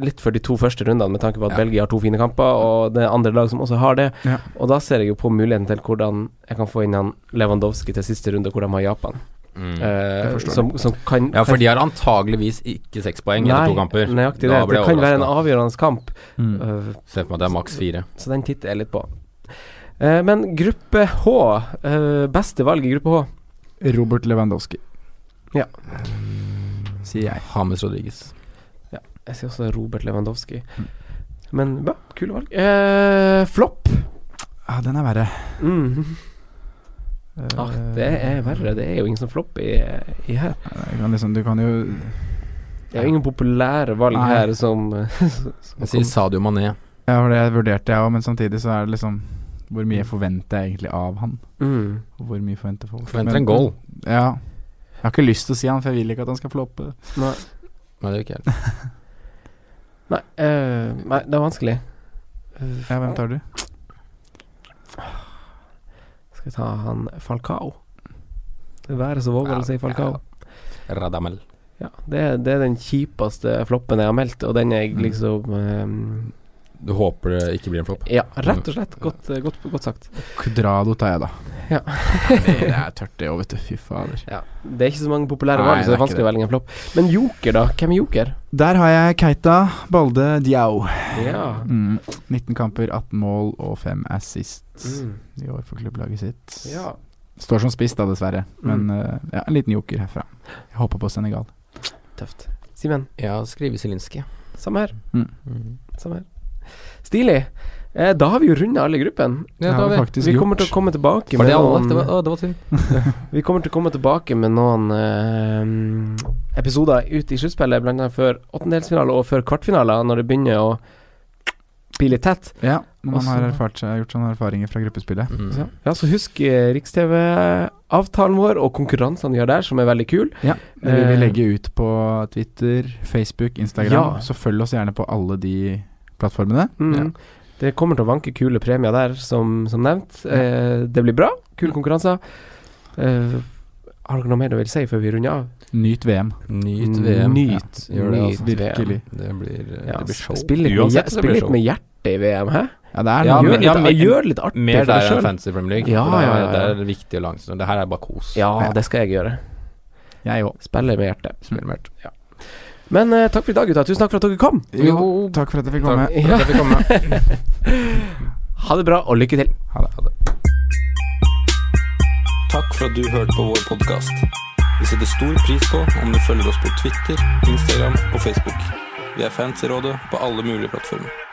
Litt for de to første rundene, med tanke på at Ja. Belgia har to fine kamper, og det er andre lag som også har det. Ja. Og da ser jeg jo på muligheten til hvordan jeg kan få inn han Lewandowski til siste runde, hvor de har Japan. Mm. uh, som, som kan Ja, for de har antageligvis ikke seks poeng etter to kamper. Nøyaktig det. Det kan være en avgjørende kamp. Mm. Uh, Se for meg at det er maks fire. så den titter jeg litt på. Uh, men gruppe H, eh, beste valg i gruppe H. Robert Lewandowski. Ja. Sier jeg. Hames Rodriguez. Jeg sier også Robert Lewandowski. Mm. Men ja, kule valg. Eh, flopp. Ja, den er verre. Mm. Eh, Ah, det er verre. Det er jo ingen som flopper i, i her. kan liksom, du kan jo Det er jo ingen populære valg Nei. her som, som Jeg sier Sadio Mané. Ja, for det vurderte jeg òg, men samtidig så er det liksom Hvor mye forventer jeg egentlig av han? mm. Hvor mye forventer folk? Forventer en goal. Ja. Jeg har ikke lyst til å si han, for jeg vil ikke at han skal floppe. Nei, Nei, det gjør ikke jeg. nei, uh, nei, det er vanskelig. Eh, Ja, hvem tar du? Skal vi ta han Falcao? Det været så våger å si Falcao. Radamel. Ja, det, er- det er den kjipeste floppen jeg har meldt, og den jeg Mm. liksom eh, Du håper det ikke blir en flopp? Ja, rett og slett. Godt, eh, godt, godt sagt. Kudrado tar jeg, da. Ja. det, er tørt, det òg, vet du. Fy fader. Ja, Det er ikke så mange populære valg, så det er vanskelig å velge en flopp. Men Joker, da? Hvem er Joker? Der har jeg Keita, Balde, Diao. Ja. Mm. 19 kamper, 18 mål og 5 assists Mm. i år for klubblaget sitt. ja. Står som spiss, da, dessverre. Men Mm. uh, ja, en liten joker herfra. Jeg håper på Senegal. Tøft. Simen? Ja, skrive Zielinski. Samme her. Mm. Samme her. Stilig. Eh, da har vi jo runda alle i gruppen. Det vi Vi kommer til å komme tilbake med noen Det var, å, det var. Vi kommer til å komme tilbake med noen eh, episoder ut i sluttspillet, annet før åttendelsfinale og før kvartfinaler, når det begynner å bli litt tett. Ja, når man Også- har erfart gjort sånne erfaringer fra gruppespillet. Mm. Så, ja, så husk eh, Riks-TV-avtalen vår og konkurransene vi har der, som er veldig kul. Ja, det vil vi Eh, legge ut på Twitter, Facebook, Instagram. Ja. Så følg oss gjerne på alle de plattformene. Mm. Ja. Det kommer til å vanke kule premier der, som, som nevnt. Eh, det blir bra. Kule konkurranser. Eh, har dere noe mer dere vil si før vi runder av? Nyt VM. Nyt VM. Nyt, Ja, gjør det, nyt altså. Virkelig. Det blir, Ja, det blir show. Spill litt, med, Uansett med, spill litt show. med hjertet i VM, hæ? Ja, det er Ja, gjør, men- litt, ja, men- gjør det litt artig Mer for der enn. Fantasy Premier League. Ja, ja, ja. det er viktig og langt. Så Det her er bare kos. Ja, det skal jeg gjøre. Jeg òg. Spiller med hjertet. Spill med Ja. Men uh, takk for i dag, gutta. Tusen takk for at dere kom. Jo, takk for at jeg fikk komme. Takk for at jeg fikk komme. Ha det bra, og lykke til. Ha det. Ha det. Takk for at du hørte på vår podkast. Vi setter stor pris på om du følger oss på Twitter, Instagram og Facebook. Vi er fans i rådet på alle mulige plattformer.